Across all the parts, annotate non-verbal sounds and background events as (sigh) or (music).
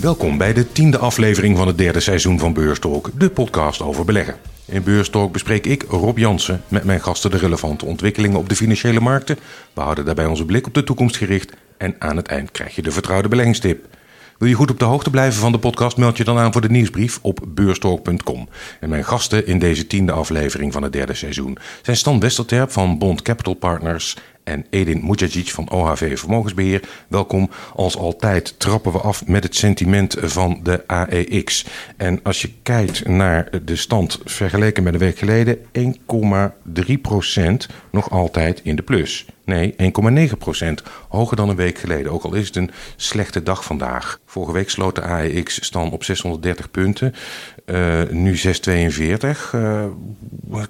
Welkom bij de tiende aflevering van het derde seizoen van Beurstalk, de podcast over beleggen. In Beurstalk bespreek ik, Rob Jansen, met mijn gasten de relevante ontwikkelingen op de financiële markten. We houden daarbij onze blik op de toekomst gericht en aan het eind krijg je de vertrouwde beleggingstip. Wil je goed op de hoogte blijven van de podcast, meld je dan aan voor de nieuwsbrief op beurstalk.com. En mijn gasten in deze tiende aflevering van het derde seizoen zijn Stan Westerterp van Bond Capital Partners en Edin Mujagic van OHV Vermogensbeheer. Welkom. Als altijd trappen we af met het sentiment van de AEX. En als je kijkt naar de stand vergeleken met een week geleden, 1,3% nog altijd in de plus. Nee, 1,9 procent. Hoger dan een week geleden. Ook al is het een slechte dag vandaag. Vorige week sloot de AEX stand op 630 punten. Uh, nu 642. Uh,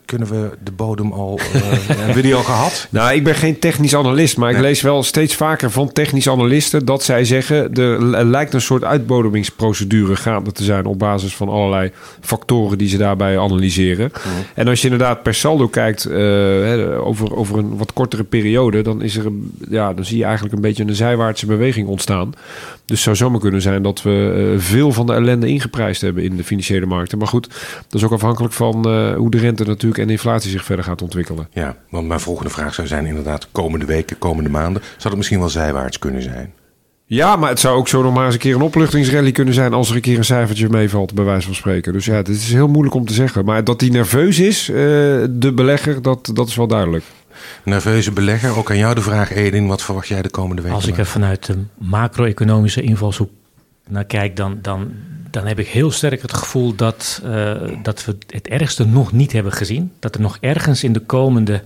kunnen we de bodem al. Uh, (laughs) hebben we die al gehad? Nou, ik ben geen technisch analist. Maar ik lees wel steeds vaker van technisch analisten. dat zij zeggen. er lijkt een soort uitbodemingsprocedure gaande te zijn. op basis van allerlei factoren die ze daarbij analyseren. Mhm. En als je inderdaad per saldo kijkt. over, over een wat kortere periode dan, is er een, ja, dan zie je eigenlijk een beetje een zijwaartse beweging ontstaan. Dus het zou zomaar kunnen zijn dat we uh, veel van de ellende ingeprijsd hebben in de financiële markten. Maar goed, dat is ook afhankelijk van uh, hoe de rente natuurlijk en de inflatie zich verder gaat ontwikkelen. Ja, want mijn volgende vraag zou zijn inderdaad komende weken, komende maanden. Zou het misschien wel zijwaarts kunnen zijn? Ja, maar het zou ook zo nog maar eens een keer een opluchtingsrally kunnen zijn als er een keer een cijfertje meevalt, bij wijze van spreken. Dus ja, het is heel moeilijk om te zeggen. Maar dat hij nerveus is, uh, de belegger, dat, dat is wel duidelijk nerveuze belegger. Ook aan jou de vraag, Edin, wat verwacht jij de komende weken? Als ik er vanuit de macro-economische invalshoek naar kijk, dan, dan, dan heb ik heel sterk het gevoel dat, uh, dat we het ergste nog niet hebben gezien. Dat er nog ergens in de komende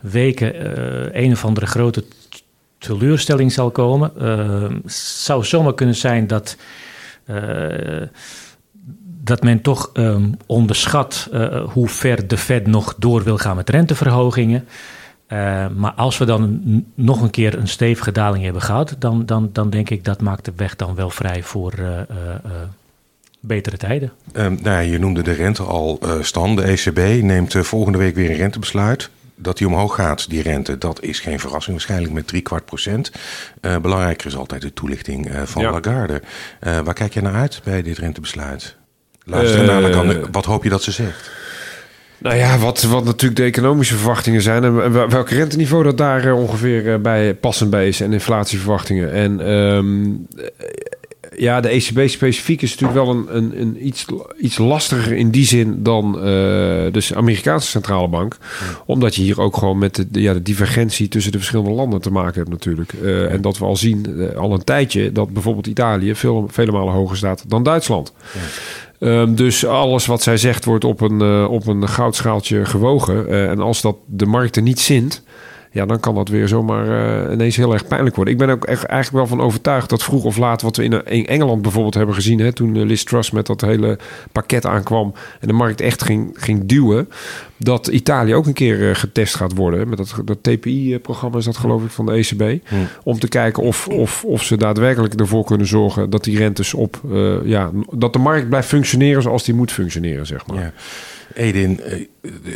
weken uh, een of andere grote teleurstelling zal komen. Uh, zou zomaar kunnen zijn dat dat men toch um, onderschat uh, hoe ver de Fed nog door wil gaan met renteverhogingen. Maar als we dan nog een keer een stevige daling hebben gehad, dan, dan, dan denk ik dat maakt de weg dan wel vrij voor betere tijden. Um, nou ja, je noemde de rente al, Stan. De ECB neemt volgende week weer een rentebesluit. Dat die omhoog gaat, die rente, dat is geen verrassing. Waarschijnlijk met drie kwart procent. belangrijker is altijd de toelichting van ja. Lagarde. waar kijk je naar uit bij dit rentebesluit? Luister dadelijk wat hoop je dat ze zegt? Nou ja, wat, wat natuurlijk de economische verwachtingen zijn en welk renteniveau dat daar ongeveer bij passend bij is en inflatieverwachtingen. En um, ja, de ECB specifiek is natuurlijk wel een, een, een iets, iets lastiger in die zin dan uh, dus de Amerikaanse centrale bank. Omdat je hier ook gewoon met de, ja, de divergentie tussen de verschillende landen te maken hebt natuurlijk. Uh, en dat we al zien, al een tijdje, dat bijvoorbeeld Italië veel, vele malen hoger staat dan Duitsland. Ja. Um, dus alles wat zij zegt wordt op een, op een goudschaaltje gewogen. En als dat de markten niet zint, ja, dan kan dat weer zomaar uh, ineens heel erg pijnlijk worden. Ik ben ook echt, eigenlijk wel van overtuigd dat vroeg of laat, wat we in, in Engeland bijvoorbeeld hebben gezien, hè, toen Liz Truss met dat hele pakket aankwam en de markt echt ging, ging duwen, dat Italië ook een keer getest gaat worden. Met dat, dat TPI-programma is dat geloof ik van de ECB. Hmm. Om te kijken of, of, of ze daadwerkelijk ervoor kunnen zorgen dat die rentes op, uh, ja, dat de markt blijft functioneren zoals die moet functioneren, zeg maar. Ja. Edin, eh,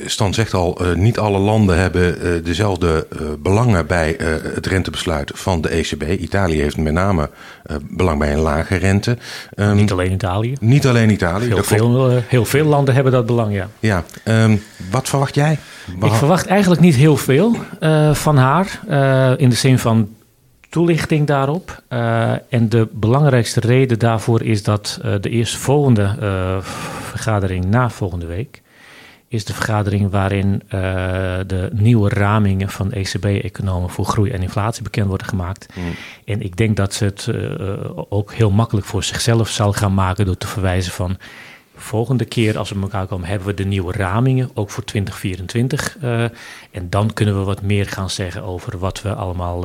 Stan zegt al, eh, niet alle landen hebben eh, dezelfde belangen bij het rentebesluit van de ECB. Italië heeft met name belang bij een lage rente. Um, niet alleen Italië. Niet alleen Italië. Heel, veel, heel veel landen hebben dat belang, ja. Ja, um, wat verwacht jij? Ik verwacht eigenlijk niet heel veel uh, van haar. Uh, in de zin van toelichting daarop. Uh, en de belangrijkste reden daarvoor is dat de eerstvolgende vergadering na volgende week is de vergadering waarin uh, de nieuwe ramingen van ECB-economen voor groei en inflatie bekend worden gemaakt. Mm. En ik denk dat ze het uh, ook heel makkelijk voor zichzelf zal gaan maken door te verwijzen van volgende keer als we elkaar komen hebben we de nieuwe ramingen, ook voor 2024. Uh, en dan kunnen we wat meer gaan zeggen over wat we allemaal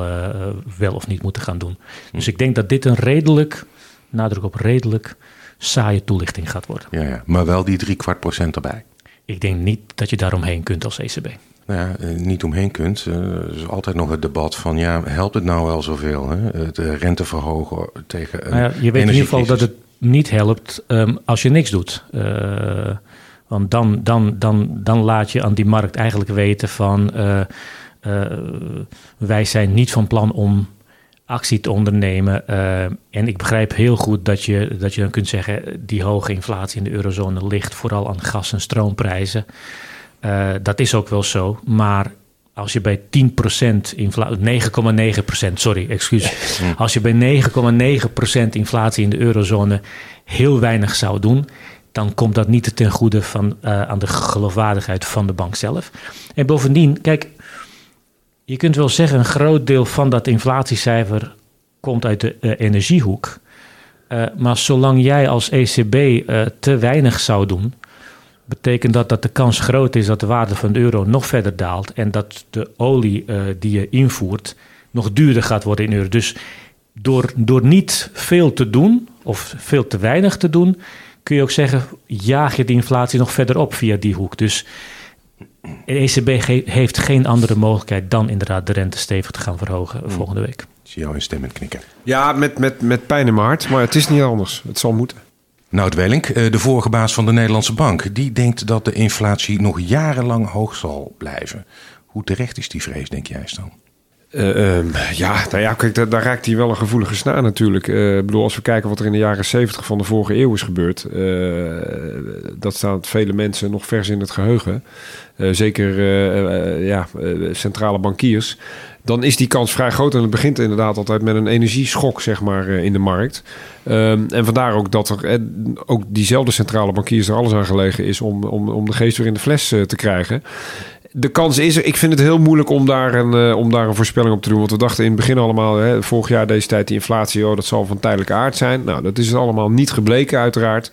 wel of niet moeten gaan doen. Dus ik denk dat dit een redelijk, nadruk op redelijk, saaie toelichting gaat worden. Ja, ja. maar wel die drie kwart procent erbij. Ik denk niet dat je daaromheen kunt als ECB. Nou ja, eh, niet omheen kunt. Eh, er is altijd nog het debat van, ja, helpt het nou wel zoveel? Hè? De rente verhogen tegen nou ja, Je weet in ieder geval dat het niet helpt um, als je niks doet. Uh, want dan, dan, dan, dan laat je aan die markt eigenlijk weten van... Uh, wij zijn niet van plan om actie te ondernemen. En ik begrijp heel goed dat je, dat je dan kunt zeggen... die hoge inflatie in de eurozone ligt vooral aan gas- en stroomprijzen. Dat is ook wel zo, maar als je bij 10% inflatie, 9,9%, sorry, excuus. (laughs) Als je bij 9,9% inflatie in de eurozone heel weinig zou doen, dan komt dat niet ten goede van, uh, aan de geloofwaardigheid van de bank zelf. En bovendien, kijk, je kunt wel zeggen, een groot deel van dat inflatiecijfer komt uit de uh, energiehoek. Uh, maar zolang jij als ECB te weinig zou doen, betekent dat dat de kans groot is dat de waarde van de euro nog verder daalt en dat de olie uh, die je invoert nog duurder gaat worden in euro. Dus door, door niet veel te doen of veel te weinig te doen, kun je ook zeggen, jaag je de inflatie nog verder op via die hoek. Dus de ECB heeft geen andere mogelijkheid dan inderdaad de rente stevig te gaan verhogen hmm. volgende week. Ik zie jou instemmend knikken. Ja, met, met, met pijn in mijn hart, maar het is niet anders. Het zal moeten. Nout Wellink, eh, de vorige baas van de Nederlandse Bank, die denkt dat de inflatie nog jarenlang hoog zal blijven. Hoe terecht is die vrees, denk jij dan? Uh, um, ja, nou ja, kijk, daar, raakt hij wel een gevoelige snaar natuurlijk. Uh, ik bedoel, als we kijken wat er in de jaren 70 van de vorige eeuw is gebeurd, dat staat vele mensen nog vers in het geheugen. zeker ja, centrale bankiers dan is die kans vrij groot. En het begint inderdaad altijd met een energieschok, zeg maar, in de markt. Um, en vandaar ook dat er eh, ook diezelfde centrale bankiers er alles aan gelegen is om, om, om de geest weer in de fles uh, te krijgen. De kans is er. Ik vind het heel moeilijk om daar, een, om daar een voorspelling op te doen. Want we dachten in het begin allemaal, hè, vorig jaar deze tijd, die inflatie, oh, dat zal van tijdelijke aard zijn. Nou, dat is allemaal niet gebleken, uiteraard.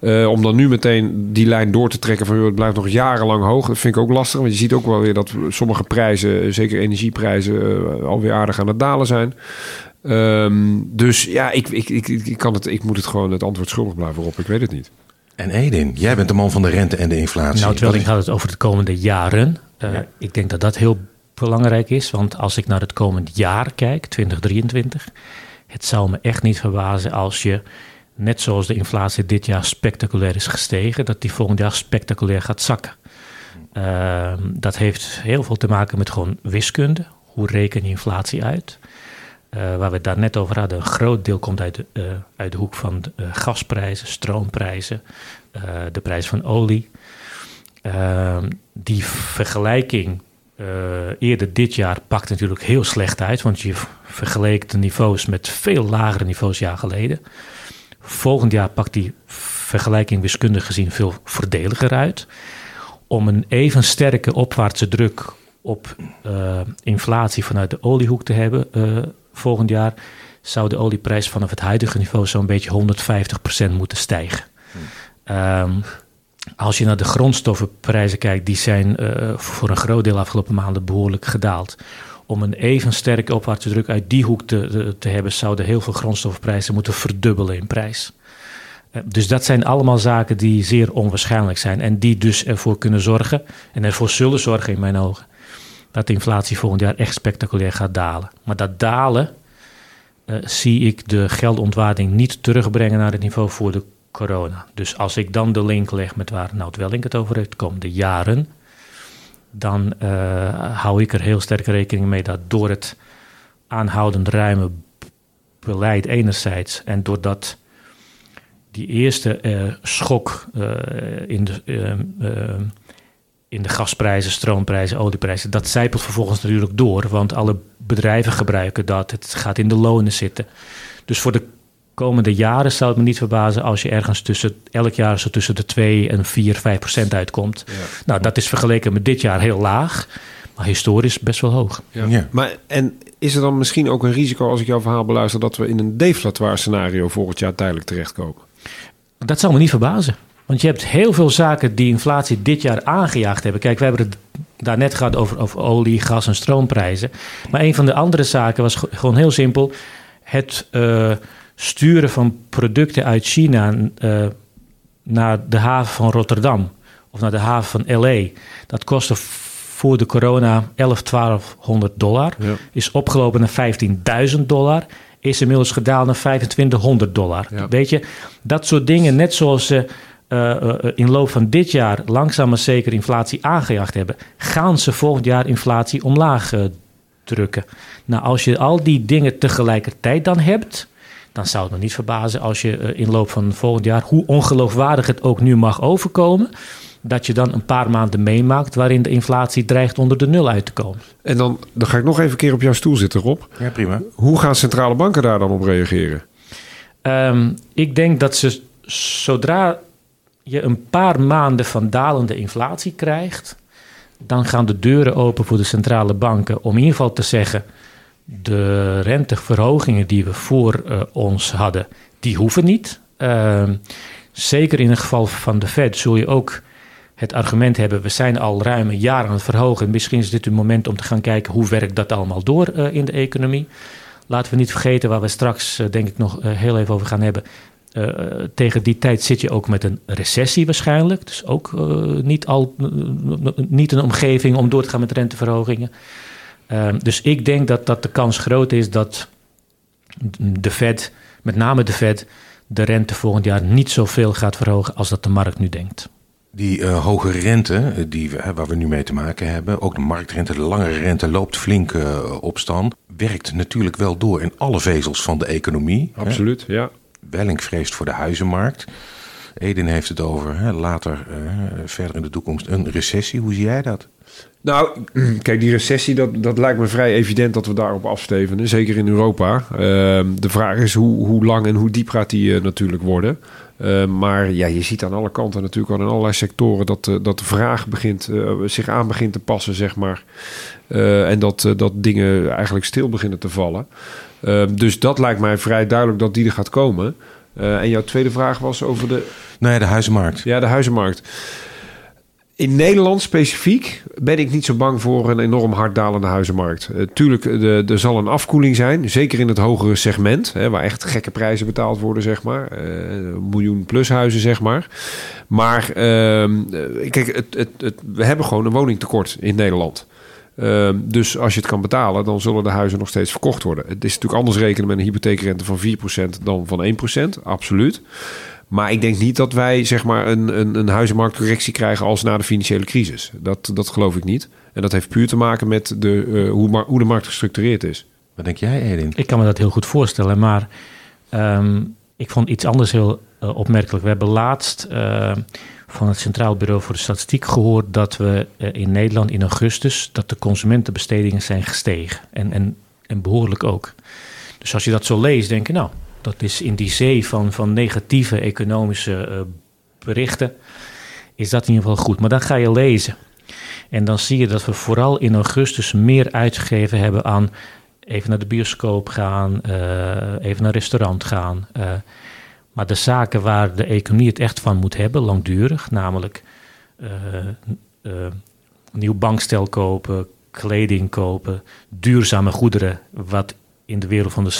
Uh, om dan nu meteen die lijn door te trekken van het blijft nog jarenlang hoog. Dat vind ik ook lastig. Want je ziet ook wel weer dat sommige prijzen, zeker energieprijzen, uh, alweer aardig aan het dalen zijn. Um, dus ja, ik, ik, ik, ik, kan het, ik moet het gewoon het antwoord schuldig blijven op. Ik weet het niet. En Edin, jij bent de man van de rente en de inflatie. Nou, terwijl ik had het over de komende jaren. Uh, ja. Ik denk dat dat heel belangrijk is. Want als ik naar het komende jaar kijk, 2023, het zou me echt niet verbazen als je, net zoals de inflatie dit jaar spectaculair is gestegen, dat die volgend jaar spectaculair gaat zakken. Uh, dat heeft heel veel te maken met gewoon wiskunde. Hoe reken je inflatie uit? Uh, waar we het daar net over hadden, een groot deel komt uit de, uh, uit de hoek van de, uh, gasprijzen, stroomprijzen, de prijs van olie. Ehm, die vergelijking eerder dit jaar pakt natuurlijk heel slecht uit, want je vergeleek de niveaus met veel lagere niveaus jaar geleden. Volgend jaar pakt die vergelijking wiskundig gezien veel voordeliger uit. Om een even sterke opwaartse druk op inflatie vanuit de oliehoek te hebben volgend jaar zou de olieprijs vanaf het huidige niveau zo'n beetje 150% moeten stijgen. Hmm. Um, als je naar de grondstoffenprijzen kijkt, die zijn uh, voor een groot deel afgelopen maanden behoorlijk gedaald. Om een even sterke opwaartse druk uit die hoek te, te hebben, zouden heel veel grondstoffenprijzen moeten verdubbelen in prijs. Uh, dus dat zijn allemaal zaken die zeer onwaarschijnlijk zijn en die dus ervoor kunnen zorgen en ervoor zullen zorgen in mijn ogen dat de inflatie volgend jaar echt spectaculair gaat dalen. Maar dat dalen uh, zie ik de geldontwaarding niet terugbrengen naar het niveau voor de corona. Dus als ik dan de link leg met waar Nout Welling het over heeft, de komende jaren, dan uh, hou ik er heel sterk rekening mee dat door het aanhoudend ruime beleid enerzijds en doordat die eerste uh, schok in de in de gasprijzen, stroomprijzen, olieprijzen. Dat zijpelt vervolgens natuurlijk door, want alle bedrijven gebruiken dat. Het gaat in de lonen zitten. Dus voor de komende jaren zou het me niet verbazen als je ergens tussen elk jaar zo tussen de 2 en 4, 5 procent uitkomt. Ja. Nou, dat is vergeleken met dit jaar heel laag, maar historisch best wel hoog. Ja. ja. Maar en is er dan misschien ook een risico als ik jouw verhaal beluister dat we in een deflatoir scenario volgend jaar tijdelijk terechtkomen? Dat zou me niet verbazen. Want je hebt heel veel zaken die inflatie dit jaar aangejaagd hebben. Kijk, we hebben het daar net gehad over, over olie, gas en stroomprijzen. Maar een van de andere zaken was gewoon heel simpel. Het uh, sturen van producten uit China uh, naar de haven van Rotterdam of naar de haven van LA. Dat kostte voor de corona 11, 1200 dollar. Ja. Is opgelopen naar 15.000 dollar is inmiddels gedaald naar 2500 dollar. Ja. Weet je, dat soort dingen, net zoals ze uh, in loop van dit jaar langzaam maar zeker inflatie aangejaagd hebben, gaan ze volgend jaar inflatie omlaag uh, drukken. Nou, als je al die dingen tegelijkertijd dan hebt, dan zou het me niet verbazen als je uh, in loop van volgend jaar, hoe ongeloofwaardig het ook nu mag overkomen, dat je dan een paar maanden meemaakt waarin de inflatie dreigt onder de nul uit te komen. En dan, dan ga ik nog even een keer op jouw stoel zitten, Rob. Ja, prima. Hoe gaan centrale banken daar dan op reageren? Um, ik denk dat ze zodra je een paar maanden van dalende inflatie krijgt, dan gaan de deuren open voor de centrale banken om in ieder geval te zeggen: de renteverhogingen die we voor uh, ons hadden, die hoeven niet. Uh, zeker in het geval van de Fed zul je ook het argument hebben: we zijn al ruim een jaar aan het verhogen. Misschien is dit een moment om te gaan kijken hoe werkt dat allemaal door uh, in de economie. Laten we niet vergeten waar we straks, denk ik, nog heel even over gaan hebben. Tegen die tijd zit je ook met een recessie waarschijnlijk. Dus ook niet, al, niet een omgeving om door te gaan met renteverhogingen. Ehm, dus ik denk dat, dat de kans groot is dat de Fed, met name de Fed, de rente volgend jaar niet zoveel gaat verhogen als dat de markt nu denkt. Die hoge rente die we, waar we nu mee te maken hebben, ook de marktrente, de langere rente, loopt flink op stand. Werkt natuurlijk wel door in alle vezels van de economie. Absoluut, hè? ja. Wellink vreest voor de huizenmarkt. Edin heeft het over hè, later, uh, verder in de toekomst, een recessie. Hoe zie jij dat? Nou, (clears throat) kijk, die recessie, dat, dat lijkt me vrij evident dat we daarop afstevenen. Zeker in Europa. Uh, de vraag is hoe, hoe lang en hoe diep gaat die uh, natuurlijk worden. Uh, maar ja, je ziet aan alle kanten natuurlijk al in allerlei sectoren dat, dat de vraag begint, zich aan begint te passen, zeg maar. en dat, dat dingen eigenlijk stil beginnen te vallen. Ehm, dus dat lijkt mij vrij duidelijk dat die er gaat komen. En jouw tweede vraag was over de... Nou de huizenmarkt. Ja, de huizenmarkt. In Nederland specifiek ben ik niet zo bang voor een enorm hard dalende huizenmarkt. Uh, tuurlijk, er zal een afkoeling zijn. Zeker in het hogere segment. Hè, waar echt gekke prijzen betaald worden, zeg maar. Uh, miljoen plus huizen, zeg maar. Maar uh, kijk, het, het, we hebben gewoon een woningtekort in Nederland. Uh, dus als je het kan betalen, dan zullen de huizen nog steeds verkocht worden. Het is natuurlijk anders rekenen met een hypotheekrente van 4% dan van 1%, absoluut. Maar ik denk niet dat wij zeg maar een, een, een huizenmarktcorrectie krijgen als na de financiële crisis. Dat, dat geloof ik niet. En dat heeft puur te maken met de, uh, hoe, hoe de markt gestructureerd is. Wat denk jij, Edin? Ik kan me dat heel goed voorstellen, maar um, ik vond iets anders heel uh, opmerkelijk. We hebben laatst uh, van het Centraal Bureau voor de Statistiek gehoord dat we uh, in Nederland in augustus dat de consumentenbestedingen zijn gestegen. En, en, en behoorlijk ook. Dus als je dat zo leest, denk je, nou, dat is in die zee van, van negatieve economische berichten, is dat in ieder geval goed. Maar dan ga je lezen. En dan zie je dat we vooral in augustus meer uitgegeven hebben aan even naar de bioscoop gaan, uh, even naar een restaurant gaan. Uh, maar de zaken waar de economie het echt van moet hebben, langdurig, namelijk nieuw bankstel kopen, kleding kopen, duurzame goederen, wat in de wereld van de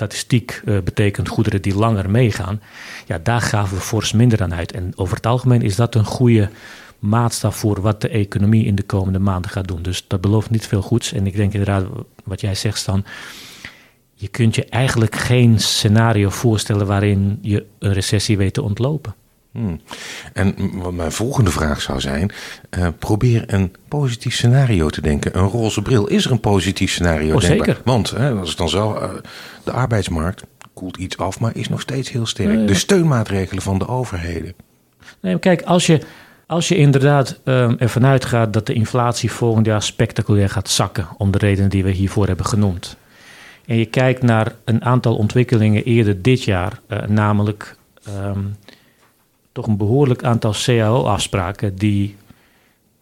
statistiek betekent goederen die langer meegaan, ja, daar gaven we fors minder aan uit. En over het algemeen is dat een goede maatstaf voor wat de economie in de komende maanden gaat doen. Dus dat belooft niet veel goeds. En ik denk inderdaad, wat jij zegt, Stan, je kunt je eigenlijk geen scenario voorstellen waarin je een recessie weet te ontlopen. Hmm. En wat mijn volgende vraag zou zijn: uh, probeer een positief scenario te denken. Een roze bril. Is er een positief scenario? Oh, zeker. Want hè, als het dan zo, uh, de arbeidsmarkt koelt iets af, maar is nog steeds heel sterk. Nee, de steunmaatregelen van de overheden. Nee, maar kijk, als je, als je inderdaad um, ervan uitgaat dat de inflatie volgend jaar spectaculair gaat zakken, om de redenen die we hiervoor hebben genoemd. En je kijkt naar een aantal ontwikkelingen eerder dit jaar, uh, namelijk um, toch een behoorlijk aantal CAO-afspraken die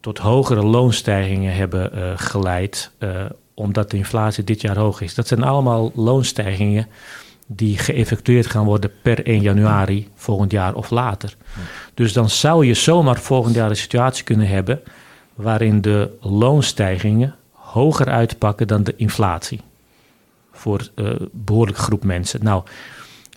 tot hogere loonstijgingen hebben uh, geleid, uh, omdat de inflatie dit jaar hoog is. Dat zijn allemaal loonstijgingen die geëffectueerd gaan worden per 1 januari volgend jaar of later. Dus dan zou je zomaar volgend jaar een situatie kunnen hebben waarin de loonstijgingen hoger uitpakken dan de inflatie voor een uh, behoorlijke groep mensen. Nou,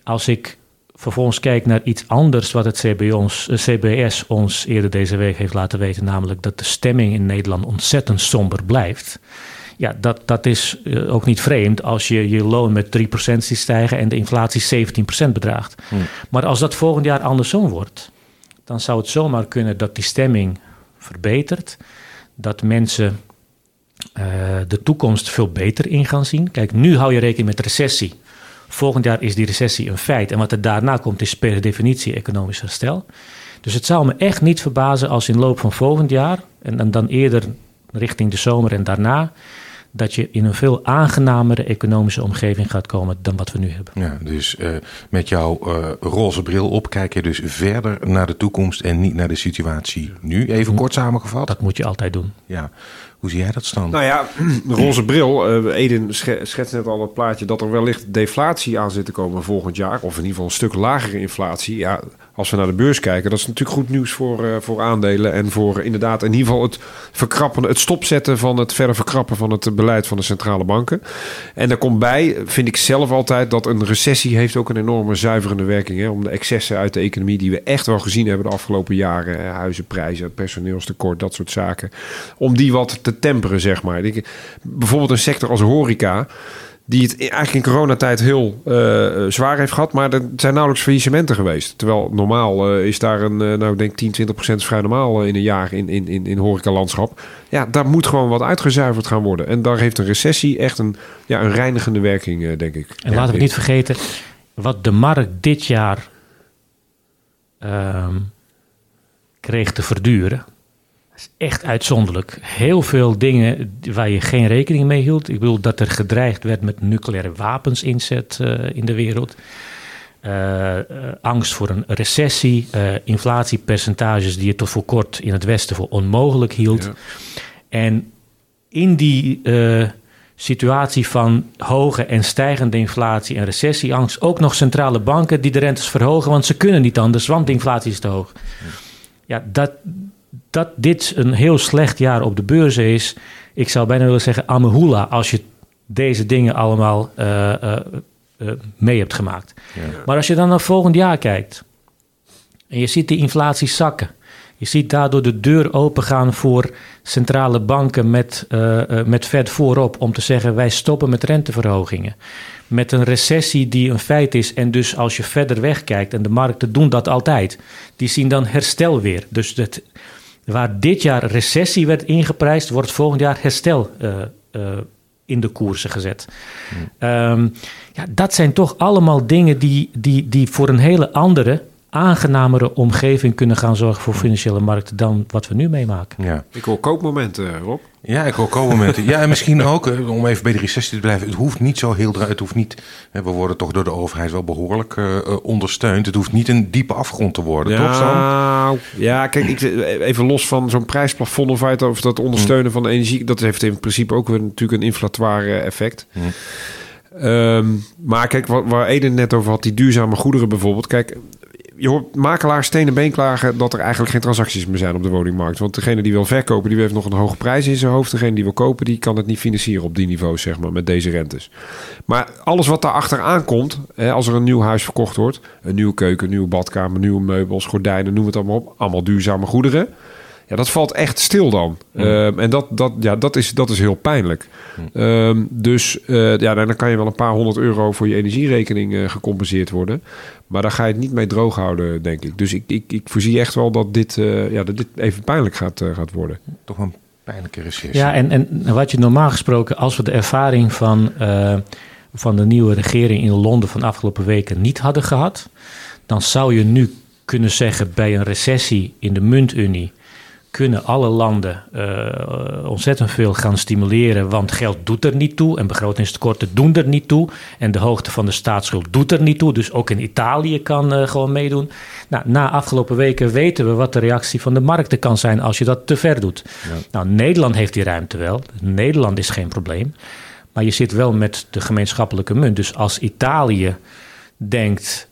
als ik vervolgens kijk naar iets anders wat het CB ons, CBS ons eerder deze week heeft laten weten, namelijk dat de stemming in Nederland ontzettend somber blijft. Ja, dat, dat is uh, ook niet vreemd als je je loon met 3% ziet stijgen en de inflatie 17% bedraagt. Hmm. Maar als dat volgend jaar andersom wordt, dan zou het zomaar kunnen dat die stemming verbetert. Dat mensen de toekomst veel beter in gaan zien. Kijk, nu hou je rekening met recessie. Volgend jaar is die recessie een feit. En wat er daarna komt is per definitie economisch herstel. Dus het zou me echt niet verbazen als in de loop van volgend jaar... en dan eerder richting de zomer en daarna dat je in een veel aangenamere economische omgeving gaat komen dan wat we nu hebben. Ja, dus uh, met jouw uh, roze bril op kijk je dus verder naar de toekomst en niet naar de situatie nu. Even kort samengevat. Dat moet je altijd doen. Ja. Hoe zie jij dat staan? Nou ja, (clears throat) roze bril. Uh, Eden schetst net al het plaatje dat er wellicht deflatie aan zit te komen volgend jaar. Of in ieder geval een stuk lagere inflatie. Ja, als we naar de beurs kijken, dat is natuurlijk goed nieuws voor, uh, voor aandelen. En voor inderdaad in ieder geval het verkrappen, het stopzetten van het verder verkrappen van het beleid van de centrale banken. En daar komt bij, vind ik zelf altijd, dat een recessie heeft ook een enorme zuiverende werking. Hè, om de excessen uit de economie die we echt wel gezien hebben de afgelopen jaren. Huizenprijzen, personeelstekort, dat soort zaken. Om die wat te temperen, zeg maar. Bijvoorbeeld een sector als horeca die het eigenlijk in coronatijd heel uh, zwaar heeft gehad. Maar er zijn nauwelijks faillissementen geweest. Terwijl normaal uh, is daar een, uh, nou ik denk 10, 20 procent vrij normaal in een jaar in, in, in, in horecalandschap. Ja, daar moet gewoon wat uitgezuiverd gaan worden. En daar heeft een recessie echt een, ja, een reinigende werking, denk ik. En laten we niet vergeten, wat de markt dit jaar um, kreeg te verduren is echt uitzonderlijk. Heel veel dingen waar je geen rekening mee hield. Ik bedoel dat er gedreigd werd met nucleaire wapens inzet uh, in de wereld. Uh, uh, angst voor een recessie, inflatiepercentages die je tot voor kort in het Westen voor onmogelijk hield. Ja. En in die situatie van hoge en stijgende inflatie en recessieangst ook nog centrale banken die de rentes verhogen, want ze kunnen niet anders, want de inflatie is te hoog. Ja, dat, dat dit een heel slecht jaar op de beurzen is. Ik zou bijna willen zeggen amehula als je deze dingen allemaal uh, uh, uh, mee hebt gemaakt. Ja. Maar als je dan naar volgend jaar kijkt en je ziet die inflatie zakken. Je ziet daardoor de deur opengaan voor centrale banken met, met Fed voorop om te zeggen wij stoppen met renteverhogingen. Met een recessie die een feit is en dus als je verder wegkijkt en de markten doen dat altijd, die zien dan herstel weer. Dus het, Waar dit jaar recessie werd ingeprijsd, wordt volgend jaar herstel uh, uh, in de koersen gezet. Hmm. Um, ja, dat zijn toch allemaal dingen die, die, die voor een hele andere aangenamere omgeving kunnen gaan zorgen voor financiële markten dan wat we nu meemaken. Ja. Ik wil koopmomenten, Rob. Ja, ik wil koopmomenten. ja, en misschien ook, eh, om even bij de recessie te blijven, het hoeft niet zo heel... Het hoeft niet, we worden toch door de overheid wel behoorlijk uh, ondersteund. Het hoeft niet een diepe afgrond te worden, ja, toch Sam? Ja, kijk, ik, even los van zo'n prijsplafond of, uit, of dat ondersteunen mm. van de energie... dat heeft in principe ook weer natuurlijk een inflatoire effect. Mm. Um, maar kijk, wat, waar Eden net over had, die duurzame goederen bijvoorbeeld. Kijk, je hoort makelaars stenen been klagen dat er eigenlijk geen transacties meer zijn op de woningmarkt. Want degene die wil verkopen, die heeft nog een hoge prijs in zijn hoofd. Degene die wil kopen, die kan het niet financieren op die niveau, zeg maar, met deze rentes. Maar alles wat daar achteraan komt, hè, als er een nieuw huis verkocht wordt, een nieuwe keuken, een nieuwe badkamer, nieuwe meubels, gordijnen, noem het allemaal op, allemaal duurzame goederen. Ja, dat valt echt stil dan. Mm. en dat, dat, ja, dat, is, dat is heel pijnlijk. Mm. dus uh, ja, dan kan je wel een paar honderd euro voor je energierekening uh, gecompenseerd worden. Maar daar ga je het niet mee droog houden, denk ik. Dus ik, ik, ik voorzie echt wel dat dit, uh, ja, dat dit even pijnlijk gaat, gaat worden. Toch een pijnlijke recessie. Ja, en, en wat je normaal gesproken, als we de ervaring van, van de nieuwe regering in Londen van afgelopen weken niet hadden gehad, dan zou je nu kunnen zeggen bij een recessie in de muntunie kunnen alle landen uh, ontzettend veel gaan stimuleren, want geld doet er niet toe en begrotingstekorten doen er niet toe en de hoogte van de staatsschuld doet er niet toe. Dus ook in Italië kan uh, gewoon meedoen. Nou, na afgelopen weken weten we wat de reactie van de markten kan zijn als je dat te ver doet. Ja. Nou, Nederland heeft die ruimte wel. Nederland is geen probleem. Maar je zit wel met de gemeenschappelijke munt. Dus als Italië denkt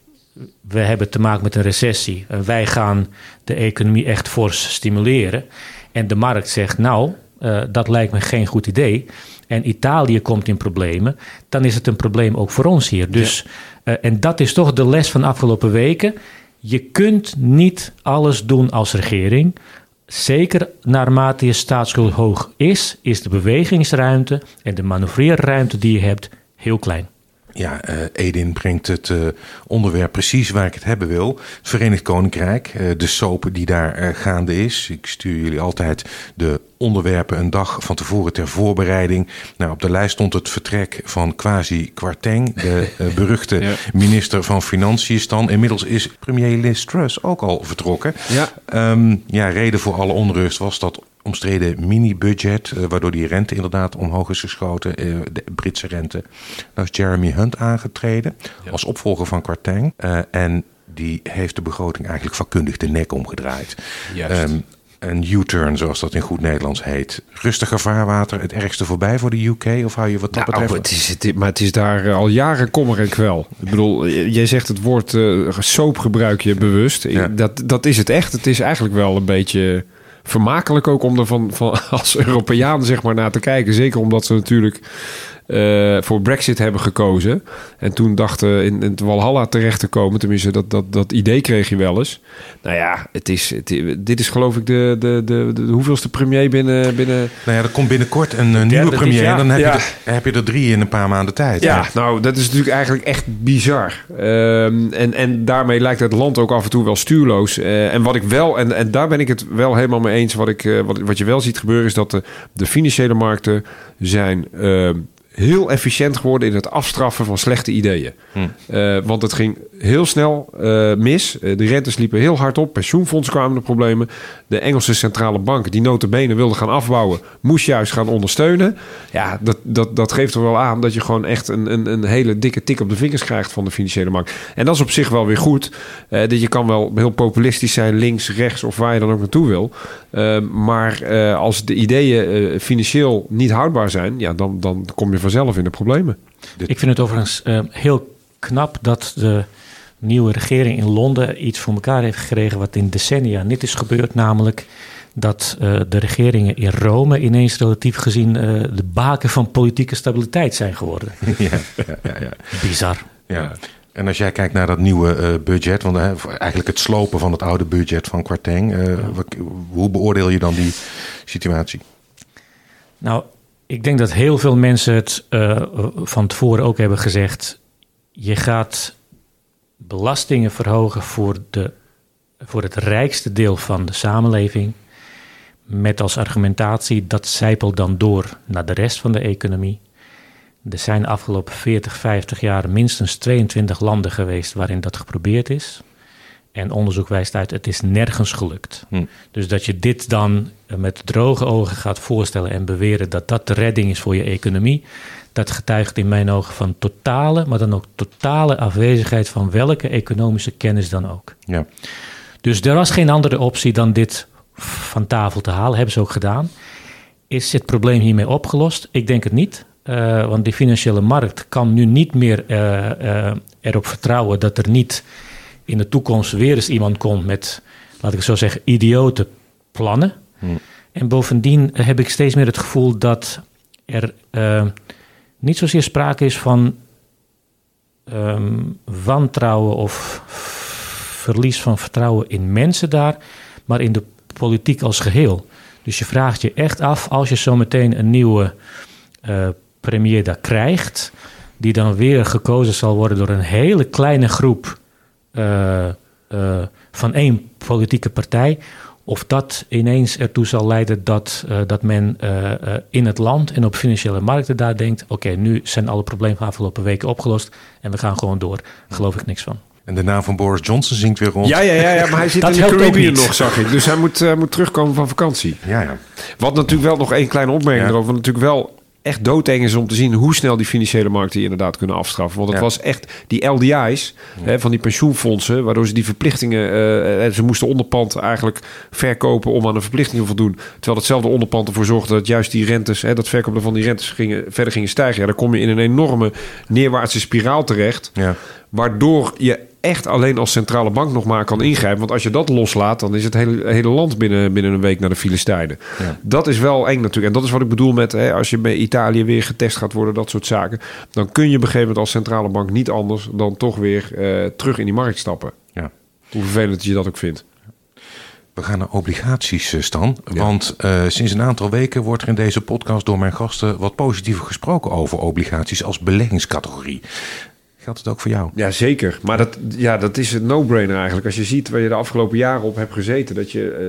we hebben te maken met een recessie. En wij gaan de economie echt fors stimuleren. En de markt zegt, nou, uh, dat lijkt me geen goed idee. En Italië komt in problemen. Dan is het een probleem ook voor ons hier. Dus, ja. uh, en dat is toch de les van de afgelopen weken. Je kunt niet alles doen als regering. Zeker naarmate je staatsschuld hoog is, is de bewegingsruimte en de manoeuvreerruimte die je hebt heel klein. Ja, uh, Edin brengt het uh, onderwerp precies waar ik het hebben wil. Het Verenigd Koninkrijk, uh, de soap die daar gaande is. Ik stuur jullie altijd de onderwerpen een dag van tevoren ter voorbereiding. Nou, op de lijst stond het vertrek van Kwasi Kwarteng, de (laughs) beruchte ja. minister van Financiën. Dan. Inmiddels is premier Liz Truss ook al vertrokken. Ja. Um, ja, reden voor alle onrust was dat omstreden mini-budget, uh, waardoor die rente inderdaad omhoog is geschoten, uh, de Britse rente. Nou is Jeremy Hunt aangetreden ja. als opvolger van Kwarteng. Uh, en die heeft de begroting eigenlijk vakkundig de nek omgedraaid. Um, een U-turn, zoals dat in goed Nederlands heet. Rustiger vaarwater, het ergste voorbij voor de UK? Of hou je wat dat nou, betreft? Het is, het, maar het is daar al jaren kommer en kwel. Ik bedoel, jij zegt het woord uh, soap gebruik je bewust. Ja. Dat, dat is het echt. Het is eigenlijk wel een beetje vermakelijk ook om er van, van (laughs) als Europeaan zeg maar naar te kijken. Zeker omdat ze natuurlijk uh, voor Brexit hebben gekozen. En toen dachten in, in het Walhalla terecht te komen. Tenminste, dat, dat, dat idee kreeg je wel eens. Nou ja, het is, het, dit is geloof ik de, de, de, de, hoeveelste premier binnen, binnen... Nou ja, er komt binnenkort een, een nieuwe premier. En dan heb, ja. je er, heb je er drie in een paar maanden tijd. Ja, nou, dat is natuurlijk eigenlijk echt bizar. Um, en, en daarmee lijkt het land ook af en toe wel stuurloos. Uh, en wat ik wel, en, en daar ben ik het wel helemaal mee eens. Wat, ik, uh, wat, wat je wel ziet gebeuren is dat de, de financiële markten zijn... Heel efficiënt geworden in het afstraffen van slechte ideeën. Hm. Uh, want het ging heel snel uh, mis. Uh, de rentes liepen heel hard op. Pensioenfondsen kwamen de problemen. De Engelse centrale bank, die notabene wilde gaan afbouwen... moest juist gaan ondersteunen. Ja, dat, dat, dat geeft er wel aan dat je gewoon echt een, een, een hele dikke tik op de vingers krijgt... van de financiële markt. En dat is op zich wel weer goed. dat je kan wel heel populistisch zijn, links, rechts... of waar je dan ook naartoe wil. maar als de ideeën financieel niet houdbaar zijn... Ja, dan, dan kom je vanzelf in de problemen. Ik vind het overigens uh, heel knap dat de nieuwe regering in Londen iets voor elkaar heeft gekregen wat in decennia niet is gebeurd, namelijk dat uh, de regeringen in Rome ineens relatief gezien uh, de baken van politieke stabiliteit zijn geworden. (laughs) Ja, ja, ja, ja. Bizar. Ja. En als jij kijkt naar dat nieuwe uh, budget, want eigenlijk het slopen van het oude budget van Kwarteng, hoe beoordeel je dan die situatie? Nou, ik denk dat heel veel mensen het uh, van tevoren ook hebben gezegd. Je gaat belastingen verhogen voor, de, voor het rijkste deel van de samenleving. Met als argumentatie dat zijpelt dan door naar de rest van de economie. Er zijn de afgelopen 40, 50 jaar minstens 22 landen geweest waarin dat geprobeerd is. En onderzoek wijst uit, het is nergens gelukt. Hm. Dus dat je dit dan met droge ogen gaat voorstellen en beweren dat dat de redding is voor je economie, dat getuigt in mijn ogen van totale, maar dan ook totale afwezigheid van welke economische kennis dan ook. Ja. Dus er was geen andere optie dan dit van tafel te halen, hebben ze ook gedaan. Is het probleem hiermee opgelost? Ik denk het niet. Uh, want die financiële markt kan nu niet meer uh, uh, erop vertrouwen dat er niet in de toekomst weer eens iemand komt met, laat ik zo zeggen, idiote plannen. Hmm. En bovendien heb ik steeds meer het gevoel dat er uh, niet zozeer sprake is van um, wantrouwen of verlies van vertrouwen in mensen daar, maar in de politiek als geheel. Dus je vraagt je echt af, als je zometeen een nieuwe uh, premier daar krijgt, die dan weer gekozen zal worden door een hele kleine groep uh, uh, van één politieke partij. Of dat ineens ertoe zal leiden dat, uh, dat men in het land en op financiële markten daar denkt: oké, okay, nu zijn alle problemen van de afgelopen weken opgelost en we gaan gewoon door. Geloof ik niks van. En de naam van Boris Johnson zingt weer rond. Ja, ja, ja, ja maar hij zit in de Caribbean nog, zag ik. Dus hij moet, uh, moet terugkomen van vakantie. Ja, ja. Wat natuurlijk wel nog één kleine opmerking ja. erover. Natuurlijk wel echt doodeng is om te zien hoe snel die financiële markten inderdaad kunnen afstraffen. Want het ja. was echt die LDI's ja. hè, van die pensioenfondsen, waardoor ze die verplichtingen, uh, ze moesten onderpand eigenlijk verkopen om aan de verplichtingen te voldoen. Terwijl hetzelfde onderpand ervoor zorgde dat juist die rentes, hè, dat verkopen van die rentes gingen, verder gingen stijgen. Ja, dan kom je in een enorme neerwaartse spiraal terecht. Ja. Waardoor je echt alleen als centrale bank nog maar kan ingrijpen. Want als je dat loslaat, dan is het hele, hele land binnen, binnen een week naar de Filistijnen. Ja. Dat is wel eng natuurlijk. En dat is wat ik bedoel met hè, als je bij Italië weer getest gaat worden, dat soort zaken. Dan kun je op een gegeven moment als centrale bank niet anders dan toch weer uh, terug in die markt stappen. Ja. Hoe vervelend je dat ook vindt. We gaan naar obligaties, Stan. Ja. Want uh, sinds een aantal weken wordt er in deze podcast door mijn gasten wat positiever gesproken over obligaties als beleggingscategorie. Geldt het ook voor jou? Ja, zeker. Maar dat, ja, dat is een no-brainer eigenlijk. Als je ziet waar je de afgelopen jaren op hebt gezeten... dat je eh,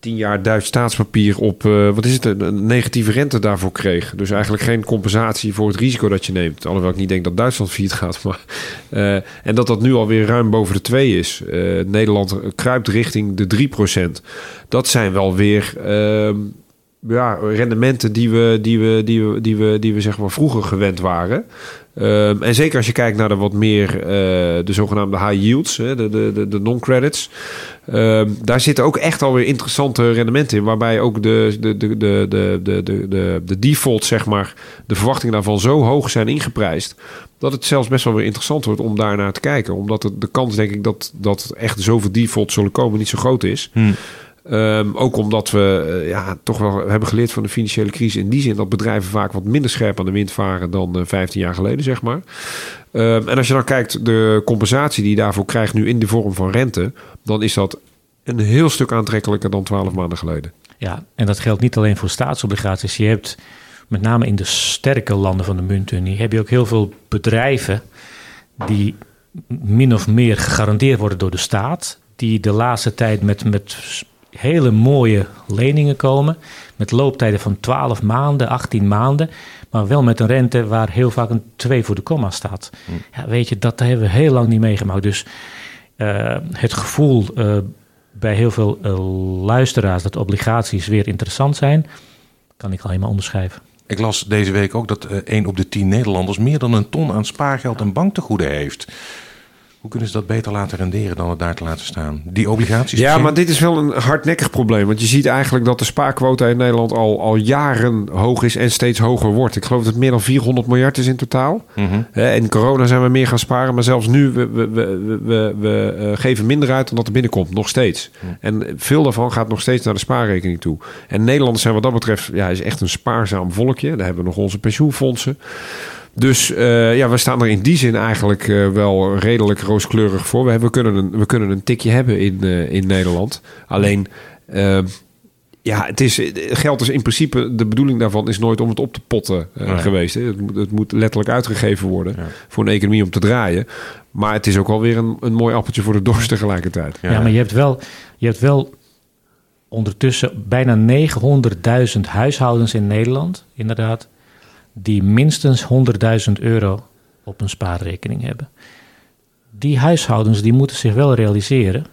tien jaar Duits staatspapier op, eh, wat is het, een negatieve rente daarvoor kreeg. Dus eigenlijk geen compensatie voor het risico dat je neemt. Alhoewel ik niet denk dat Duitsland failliet gaat. (laughs) Maar, eh, en dat dat nu alweer ruim boven de 2 is. Nederland kruipt richting de 3% Dat zijn wel weer ehm, ja, rendementen die we, die we, die we, die we, die we zeg maar vroeger gewend waren. Ehm, en zeker als je kijkt naar de wat meer uh, de zogenaamde high yields, hè, de, de, de, non-credits. Ehm, daar zitten ook echt alweer interessante rendementen in. Waarbij ook de, de, de, de, de, de, de, de default, zeg maar, de verwachtingen daarvan zo hoog zijn ingeprijsd. Dat het zelfs best wel weer interessant wordt om daar naar te kijken. Omdat de, de kans, denk ik, dat, dat echt zoveel defaults zullen komen niet zo groot is. Hmm. Ehm, ook omdat we uh, ja, toch wel hebben geleerd van de financiële crisis. In die zin dat bedrijven vaak wat minder scherp aan de wind varen dan uh, eh, 15 jaar geleden, zeg maar. Um, en als je dan kijkt, de compensatie die je daarvoor krijgt nu in de vorm van rente, dan is dat een heel stuk aantrekkelijker dan 12 maanden geleden. Ja, en dat geldt niet alleen voor staatsobligaties. Je hebt met name in de sterke landen van de muntunie, heb je ook heel veel bedrijven die min of meer gegarandeerd worden door de staat. Die de laatste tijd met, met hele mooie leningen komen. Met looptijden van 12 maanden, 18 maanden. Maar wel met een rente waar heel vaak een 2 voor de komma staat. Hm. Ja, weet je, dat hebben we heel lang niet meegemaakt. Dus uh, het gevoel uh, bij heel veel uh, luisteraars dat obligaties weer interessant zijn, kan ik al helemaal onderschrijven. Ik las deze week ook dat 1 op de 10 Nederlanders meer dan een ton aan spaargeld en banktegoeden heeft. Hoe kunnen ze dat beter laten renderen dan het daar te laten staan? Die obligaties? Ja, maar dit is wel een hardnekkig probleem. Want je ziet eigenlijk dat de spaarquota in Nederland al, al jaren hoog is en steeds hoger wordt. Ik geloof dat het meer dan 400 miljard is in totaal. Mm In corona zijn we meer gaan sparen. Maar zelfs nu, we, we, we, we, we eh, geven minder uit dan dat er binnenkomt. Nog steeds. Mhm. En veel daarvan gaat nog steeds naar de spaarrekening toe. En Nederlanders zijn wat dat betreft ja, is echt een spaarzaam volkje. Daar hebben we nog onze pensioenfondsen. Dus uh, ja, we staan er in die zin eigenlijk uh, wel redelijk rooskleurig voor. We, we, kunnen, een, we kunnen een tikje hebben in, uh, in Nederland. Alleen, ehm, ja, het is, geld is in principe, de bedoeling daarvan is nooit om het op te potten geweest. Hè. Het, moet, het moet letterlijk uitgegeven worden voor een economie om te draaien. Maar het is ook alweer een, een mooi appeltje voor de dorst tegelijkertijd. Ja, ja maar je hebt wel, je hebt wel ondertussen bijna 900.000 huishoudens in Nederland, inderdaad die minstens 100.000 euro op een spaarrekening hebben. Die huishoudens die moeten zich wel realiseren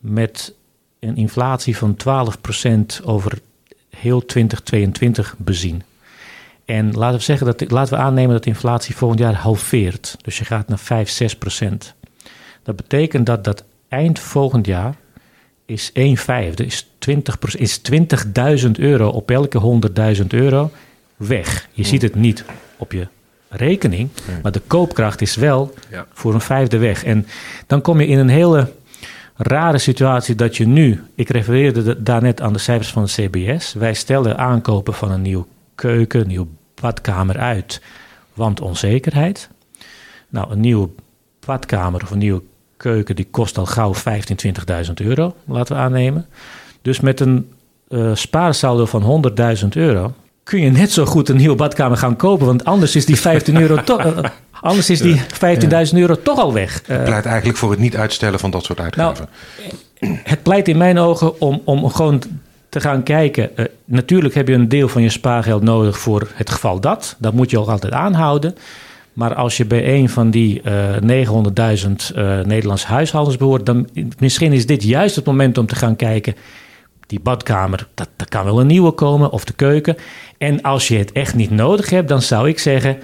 met een inflatie van 12% over heel 2022 bezien. En laten we, zeggen dat, laten we aannemen dat de inflatie volgend jaar halveert. Dus je gaat naar 5, 6% Dat betekent dat dat eind volgend jaar is 1 vijfde, is 20, is 20.000 euro op elke 100.000 euro weg. Je ziet het niet op je rekening, maar de koopkracht is wel voor een vijfde weg. En dan kom je in een hele rare situatie dat je nu, ik refereerde daarnet aan de cijfers van de CBS, wij stellen aankopen van een nieuwe keuken, een nieuwe badkamer uit, want onzekerheid. Nou, een nieuwe badkamer of een nieuwe keuken die kost al gauw 15.000, 20.000 euro, laten we aannemen. Dus met een uh, spaarsaldo van 100.000 euro kun je net zo goed een nieuwe badkamer gaan kopen. Want anders is die 15 euro toch. (laughs) Eh, anders is die 15.000 euro toch al weg. Het pleit eigenlijk voor het niet uitstellen van dat soort uitgaven. Nou, het pleit in mijn ogen om, om gewoon te gaan kijken. Uh, natuurlijk heb je een deel van je spaargeld nodig voor het geval dat. Dat moet je ook altijd aanhouden. Maar als je bij een van die uh, 900.000 uh, Nederlandse huishoudens behoort, dan misschien is dit juist het moment om te gaan kijken die badkamer, dat, dat kan wel een nieuwe komen, of de keuken. En als je het echt niet nodig hebt, dan zou ik zeggen,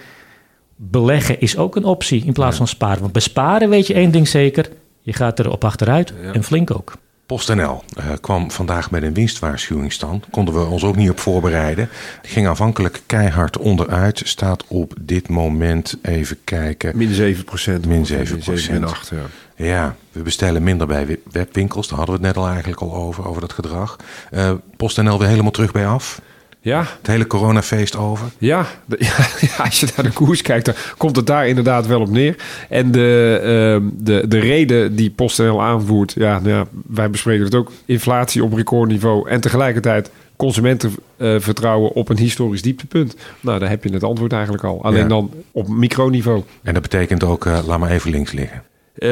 beleggen is ook een optie in plaats van sparen. Want besparen weet je één ding zeker, je gaat er op achteruit en flink ook. PostNL uh, kwam vandaag met een winstwaarschuwingsstand. Konden we ons ook niet op voorbereiden. Die ging aanvankelijk keihard onderuit. Staat op dit moment, even kijken... Min 7 procent. Min 7 procent. Ja. ja, we bestellen minder bij webwinkels. Daar hadden we het net al eigenlijk al over, over dat gedrag. Uh, PostNL weer helemaal terug bij af. Ja. Het hele coronafeest over. Ja, (laughs) ja, als je naar de koers kijkt, dan komt het daar inderdaad wel op neer. En de, uh, de, de reden die PostNL aanvoert, ja, nou ja, wij bespreken het ook, inflatie op recordniveau en tegelijkertijd consumentenvertrouwen op een historisch dieptepunt? Nou, daar heb je het antwoord eigenlijk al. Alleen dan op microniveau. En dat betekent ook, laat maar even links liggen. Uh,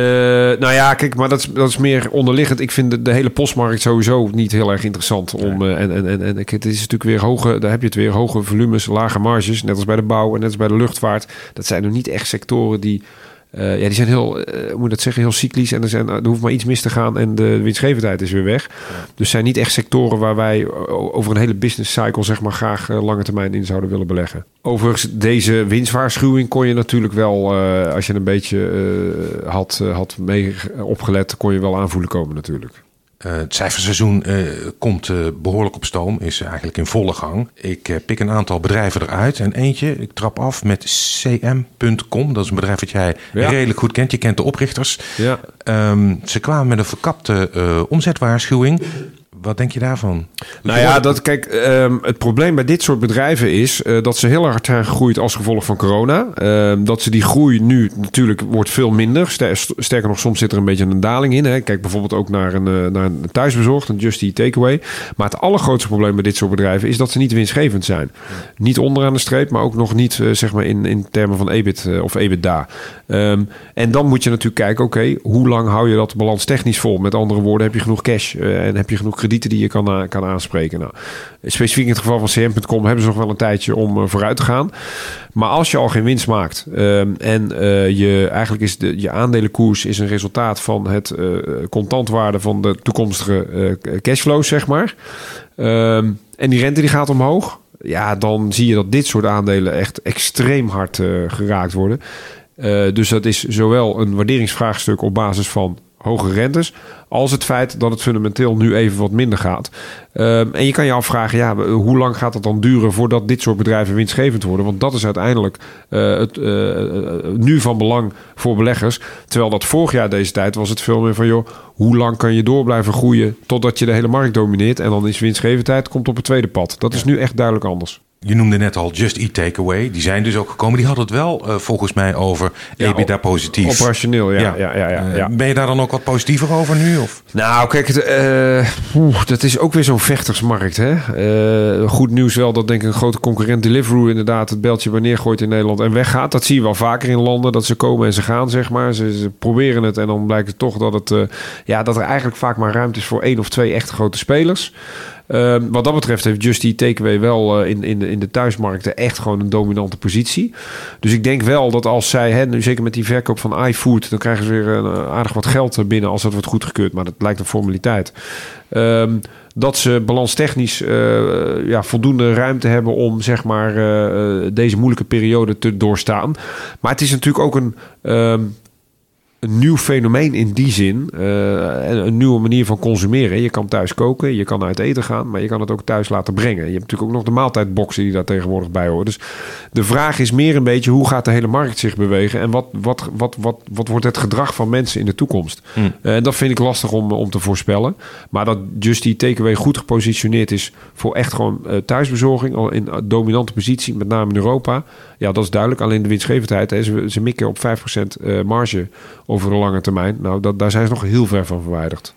nou ja, kijk, maar dat is, dat is meer onderliggend. Ik vind de, de hele postmarkt sowieso niet heel erg interessant. Om, uh, en en, en, en het is natuurlijk weer hoge, daar heb je het weer, hoge volumes, lage marges. Net als bij de bouw en net als bij de luchtvaart. Dat zijn nog niet echt sectoren die ja, die zijn heel, uh, moet dat zeggen, heel cyclisch. En er, zijn, er hoeft maar iets mis te gaan en de winstgevendheid is weer weg. Ja. Dus zijn niet echt sectoren waar wij over een hele business cycle zeg maar, graag uh, lange termijn in zouden willen beleggen. Overigens, deze winstwaarschuwing kon je natuurlijk wel, als je een beetje had, had mee opgelet, kon je wel aanvoelen komen natuurlijk. Uh, het cijferseizoen uh, komt uh, behoorlijk op stoom, is eigenlijk in volle gang. Ik pik een aantal bedrijven eruit en eentje, ik trap af met cm.com. Dat is een bedrijf dat jij ja. redelijk goed kent. Je kent de oprichters. Ja. Um, ze kwamen met een verkapte omzetwaarschuwing. Wat denk je daarvan? Nou ja, dat, kijk, um, het probleem bij dit soort bedrijven is uh, dat ze heel hard zijn gegroeid als gevolg van corona. Uh, dat ze die groei nu natuurlijk wordt veel minder. Sterker nog, soms zit er een beetje een daling in. Hè. Kijk bijvoorbeeld ook naar een, uh, naar een thuisbezorgd, een Just Eat Takeaway. Maar het allergrootste probleem bij dit soort bedrijven is dat ze niet winstgevend zijn. Ja. Niet onderaan de streep, maar ook nog niet zeg maar in, in termen van EBIT of EBITDA. Um, en dan moet je natuurlijk kijken, oké, okay, hoe lang hou je dat balans technisch vol? Met andere woorden, heb je genoeg cash en heb je genoeg krediet? Die je kan, uh, kan aanspreken. Nou, specifiek in het geval van CM.com hebben ze nog wel een tijdje om uh, vooruit te gaan. Maar als je al geen winst maakt um, en uh, je eigenlijk is de, je aandelenkoers is een resultaat van het contantwaarde van de toekomstige cashflows, zeg maar. Um, en die rente die gaat omhoog. Ja, dan zie je dat dit soort aandelen echt extreem hard geraakt worden. dus dat is zowel een waarderingsvraagstuk op basis van hoge rentes, als het feit dat het fundamenteel nu even wat minder gaat. Um, en je kan je afvragen, ja, hoe lang gaat het dan duren voordat dit soort bedrijven winstgevend worden? Want dat is uiteindelijk uh, het, uh, nu van belang voor beleggers. Terwijl dat vorig jaar deze tijd was het veel meer van, joh, hoe lang kan je door blijven groeien totdat je de hele markt domineert? En dan is winstgevendheid komt op het tweede pad. Dat is nu echt duidelijk anders. Je noemde net al Just Eat Takeaway. Die zijn dus ook gekomen. Die hadden het wel uh, volgens mij over ja, EBITDA positief. Operationeel, ja. ja. ja, ja, ja, ja. Uh, ben je daar dan ook wat positiever over nu? Of? Nou, kijk, het, uh, oeh, dat is ook weer zo'n vechtersmarkt. Hè? goed nieuws wel dat denk ik een grote concurrent Deliveroo inderdaad het beltje wanneer gooit in Nederland en weggaat. Dat zie je wel vaker in landen. Dat ze komen en ze gaan, zeg maar. Ze, ze proberen het en dan blijkt het toch dat, het, ja, dat er eigenlijk vaak maar ruimte is voor één of twee echt grote spelers. Uh, wat dat betreft heeft Just Eat Takeaway wel uh, in, in, de, in de thuismarkten echt gewoon een dominante positie. Dus ik denk wel dat als zij, hè, nu zeker met die verkoop van iFood, dan krijgen ze weer een, aardig wat geld binnen als dat wordt goedgekeurd. Maar dat lijkt een formaliteit. Um, dat ze balanstechnisch uh, ja, voldoende ruimte hebben om zeg maar, deze moeilijke periode te doorstaan. Maar het is natuurlijk ook een. Um, een nieuw fenomeen in die zin. Uh, een nieuwe manier van consumeren. Je kan thuis koken, je kan uit eten gaan, maar je kan het ook thuis laten brengen. Je hebt natuurlijk ook nog de maaltijdboxen die daar tegenwoordig bij horen. Dus de vraag is meer een beetje hoe gaat de hele markt zich bewegen en wat, wat, wat, wat, wat wordt het gedrag van mensen in de toekomst? Uh, en dat vind ik lastig om, om te voorspellen. Maar dat Just die Takeaway goed gepositioneerd is voor echt gewoon uh, thuisbezorging, al in dominante positie, met name in Europa. Ja, dat is duidelijk. Alleen de winstgevendheid, hè, ze, ze mikken op 5% marge over de lange termijn. Nou, dat, daar zijn ze nog heel ver van verwijderd.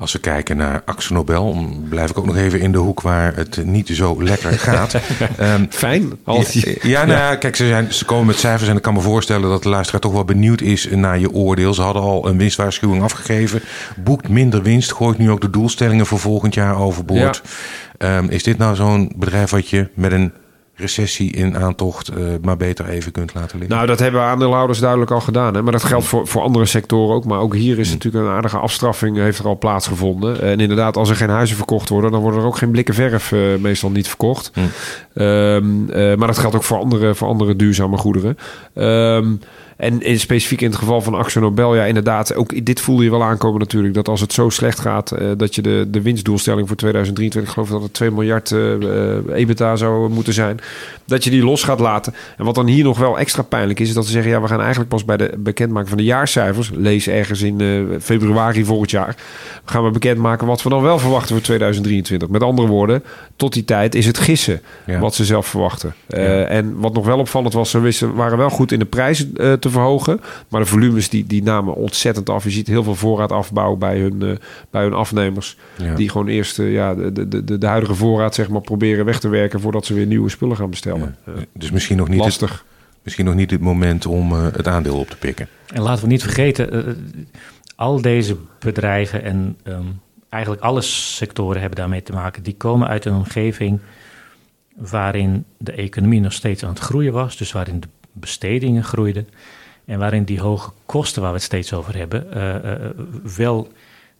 Als we kijken naar Axel Nobel, blijf ik ook nog even in de hoek waar het niet zo lekker gaat. um, (laughs) Fijn. Als je... Ja, nou ja, kijk, ze, zijn, ze komen met cijfers en ik kan me voorstellen dat de luisteraar toch wel benieuwd is naar je oordeel. Ze hadden al een winstwaarschuwing afgegeven, boekt minder winst, gooit nu ook de doelstellingen voor volgend jaar overboord. Ja. Um, is dit nou zo'n bedrijf wat je met een recessie in aantocht uh, maar beter even kunt laten liggen. Nou, dat hebben aandeelhouders duidelijk al gedaan. Hè? Maar dat geldt voor, voor andere sectoren ook. Maar ook hier is mm. natuurlijk een aardige afstraffing heeft er al plaatsgevonden. En inderdaad, als er geen huizen verkocht worden... dan worden er ook geen blikken verf uh, meestal niet verkocht. Mm. Um, uh, maar dat geldt ook voor andere, voor andere duurzame goederen. Um, en in, specifiek in het geval van Axel Nobel, ja, inderdaad, ook dit voelde je wel aankomen natuurlijk. Dat als het zo slecht gaat, uh, dat je de, de winstdoelstelling voor 2023, ik geloof dat het 2 miljard uh, EBITDA zou moeten zijn. dat je die los gaat laten. En wat dan hier nog wel extra pijnlijk is, is dat ze zeggen: ja, we gaan eigenlijk pas bij de bekendmaking van de jaarcijfers, lees ergens in uh, februari volgend jaar, gaan we bekendmaken wat we dan wel verwachten voor 2023. Met andere woorden, tot die tijd is het gissen wat ze zelf verwachten. En wat nog wel opvallend was, ze wisten, waren wel goed in de prijzen uh, te verhogen, maar de volumes die, die namen ontzettend af. Je ziet heel veel voorraad afbouwen bij hun, bij hun afnemers, ja. die gewoon eerst ja, de, de, de, de huidige voorraad zeg maar proberen weg te werken voordat ze weer nieuwe spullen gaan bestellen. Dus misschien nog niet lastig. Het, misschien nog niet het moment om uh, het aandeel op te pikken. En laten we niet vergeten, uh, al deze bedrijven en um, eigenlijk alle sectoren hebben daarmee te maken. Die komen uit een omgeving waarin de economie nog steeds aan het groeien was. Dus waarin de bestedingen groeiden. En waarin die hoge kosten waar we het steeds over hebben, uh, wel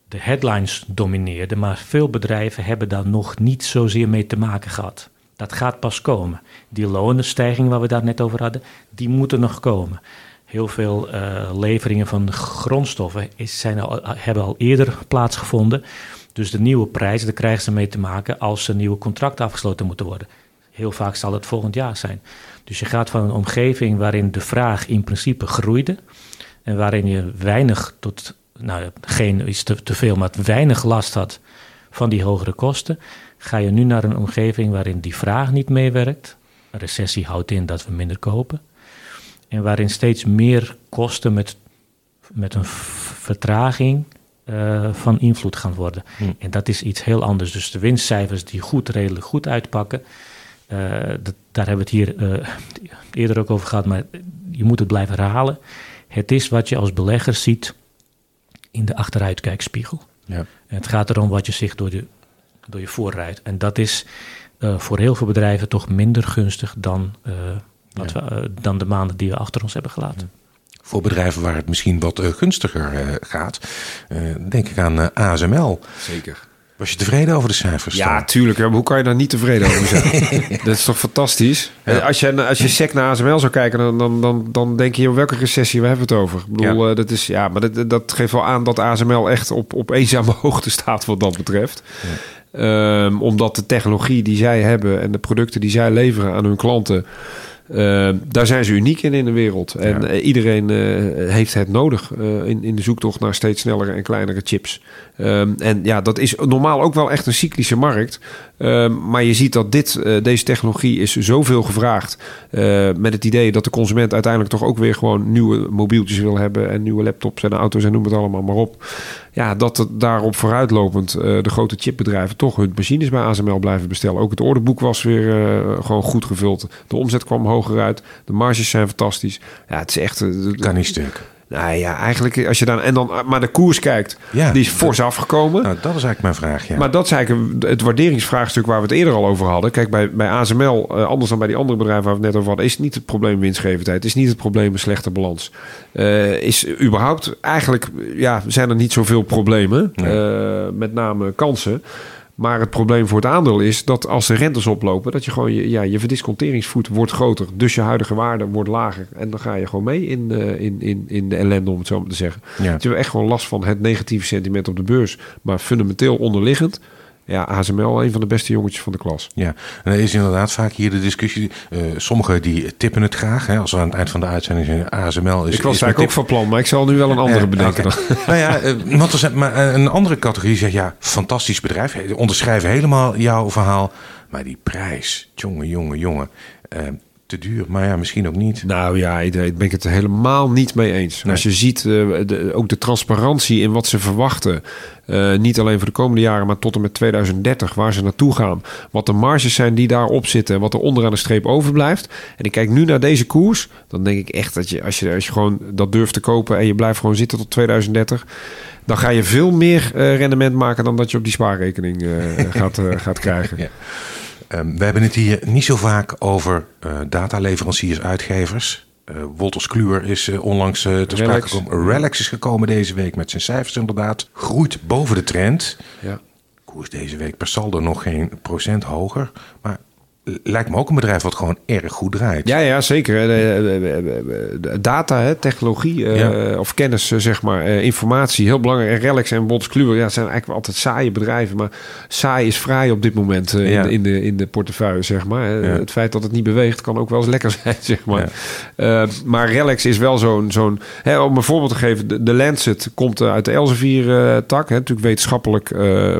de headlines domineerden. Maar veel bedrijven hebben daar nog niet zozeer mee te maken gehad. Dat gaat pas komen. Die lonenstijging waar we daar net over hadden, die moeten nog komen. Heel veel leveringen van grondstoffen is, zijn al, hebben al eerder plaatsgevonden. Dus de nieuwe prijzen, daar krijgen ze mee te maken als er nieuwe contracten afgesloten moeten worden. Heel vaak zal het volgend jaar zijn. Dus je gaat van een omgeving waarin de vraag in principe groeide. En waarin je weinig tot, nou geen is te, te veel, maar weinig last had van die hogere kosten ga je nu naar een omgeving waarin die vraag niet meewerkt. Een recessie houdt in dat we minder kopen. En waarin steeds meer kosten met, met een vertraging uh, van invloed gaan worden. Hmm. En dat is iets heel anders. Dus de winstcijfers die goed, redelijk goed uitpakken. Dat, daar hebben we het hier uh, eerder ook over gehad, maar je moet het blijven herhalen. Het is wat je als belegger ziet in de achteruitkijkspiegel. Ja. het gaat erom wat je zich door de door je voorrijdt. En dat is uh, voor heel veel bedrijven toch minder gunstig dan, uh, wat we, uh, dan de maanden die we achter ons hebben gelaten. Voor bedrijven waar het misschien wat gunstiger gaat, denk ik aan ASML. Zeker. Was je tevreden over de cijfers? Ja, dan? tuurlijk. Hoe kan je daar niet tevreden over zijn? (laughs) dat is toch fantastisch? Ja. Als, je, als je sec naar ASML zou kijken, dan, dan, dan, dan denk je... welke recessie we hebben het over? Ik bedoel, ja. dat, is, ja, maar dat, dat geeft wel aan dat ASML echt op, op eenzame (laughs) hoogte staat wat dat betreft. Ja. Um, omdat de technologie die zij hebben en de producten die zij leveren aan hun klanten. Uh, daar zijn ze uniek in in de wereld. En ja. uh, iedereen uh, heeft het nodig in, in de zoektocht naar steeds snellere en kleinere chips. Um, en ja, dat is normaal ook wel echt een cyclische markt. Um, maar je ziet dat dit, deze technologie is zoveel gevraagd. met het idee dat de consument uiteindelijk toch ook weer gewoon nieuwe mobieltjes wil hebben. En nieuwe laptops en auto's en noem het allemaal maar op. Ja, dat het daarop vooruitlopend de grote chipbedrijven toch hun machines bij ASML blijven bestellen. Ook het orderboek was weer gewoon goed gevuld. De omzet kwam hoger uit. De marges zijn fantastisch. Ja, het is echt... kan niet stuk. Nou ja, eigenlijk als je dan en dan maar de koers kijkt, ja, die is fors dat, afgekomen. Nou, dat is eigenlijk mijn vraag. Ja. Maar dat is eigenlijk het waarderingsvraagstuk waar we het eerder al over hadden. Kijk, bij, bij ASML, uh, anders dan bij die andere bedrijven waar we het net over hadden, is niet het probleem winstgevendheid. Is niet het probleem een slechte balans. Uh, is überhaupt eigenlijk, ja, zijn er niet zoveel problemen. Nee. Uh, met name kansen. Maar het probleem voor het aandeel is dat als de rentes oplopen, dat je gewoon je, ja, je verdisconteringsvoet wordt groter. Dus je huidige waarde wordt lager. En dan ga je gewoon mee in, uh, in, in, in de ellende, om het zo maar te zeggen. Ja. Dus je hebt echt gewoon last van het negatieve sentiment op de beurs. Maar fundamenteel onderliggend ja, ASML een van de beste jongetjes van de klas. Ja, en er is inderdaad vaak hier de discussie. Uh, sommigen die tippen het graag. Hè, als we aan het eind van de uitzending zijn, ASML is... Ik was eigenlijk ook van plan, maar ik zal nu wel een andere uh, bedenken. Okay. nou ja, uh, want er zijn, maar een andere categorie zegt... ja, fantastisch bedrijf. Onderschrijven helemaal jouw verhaal. Maar die prijs, jongen, jongen, jongen te duur. Maar ja, misschien ook niet. Nou ja, ik ben ik het helemaal niet mee eens. Nee. Als je ziet, uh, de, ook de transparantie in wat ze verwachten. Uh, niet alleen voor de komende jaren, maar tot en met 2030, waar ze naartoe gaan. Wat de marges zijn die daarop zitten en wat er onderaan de streep overblijft. En ik kijk nu naar deze koers, dan denk ik echt dat je, als je, als je gewoon dat durft te kopen en je blijft gewoon zitten tot 2030 dan ga je veel meer uh, rendement maken dan dat je op die spaarrekening (laughs) gaat, gaat krijgen. Ja. Um, we hebben het hier niet zo vaak over uh, dataleveranciers, uitgevers. Uh, Wolters Kluwer is uh, onlangs ter sprake gekomen. Relax is gekomen deze week met zijn cijfers inderdaad. Groeit boven de trend. Ja. Koers deze week per saldo nog geen procent hoger. Maar lijkt me ook een bedrijf wat gewoon erg goed draait. Ja, ja zeker. Data, hè, technologie uh, of kennis, zeg maar, uh, informatie, heel belangrijk. En Relics en Bonds Kluwer, ja, zijn eigenlijk altijd saaie bedrijven. Maar saai is vrij op dit moment uh, ja. in, in, de, in de portefeuille, zeg maar. Ja. Het feit dat het niet beweegt kan ook wel eens lekker (laughs) zijn, zeg maar. maar Relics is wel zo'n... zo'n om een voorbeeld te geven, de, de Lancet komt uit de Elsevier-tak. natuurlijk wetenschappelijk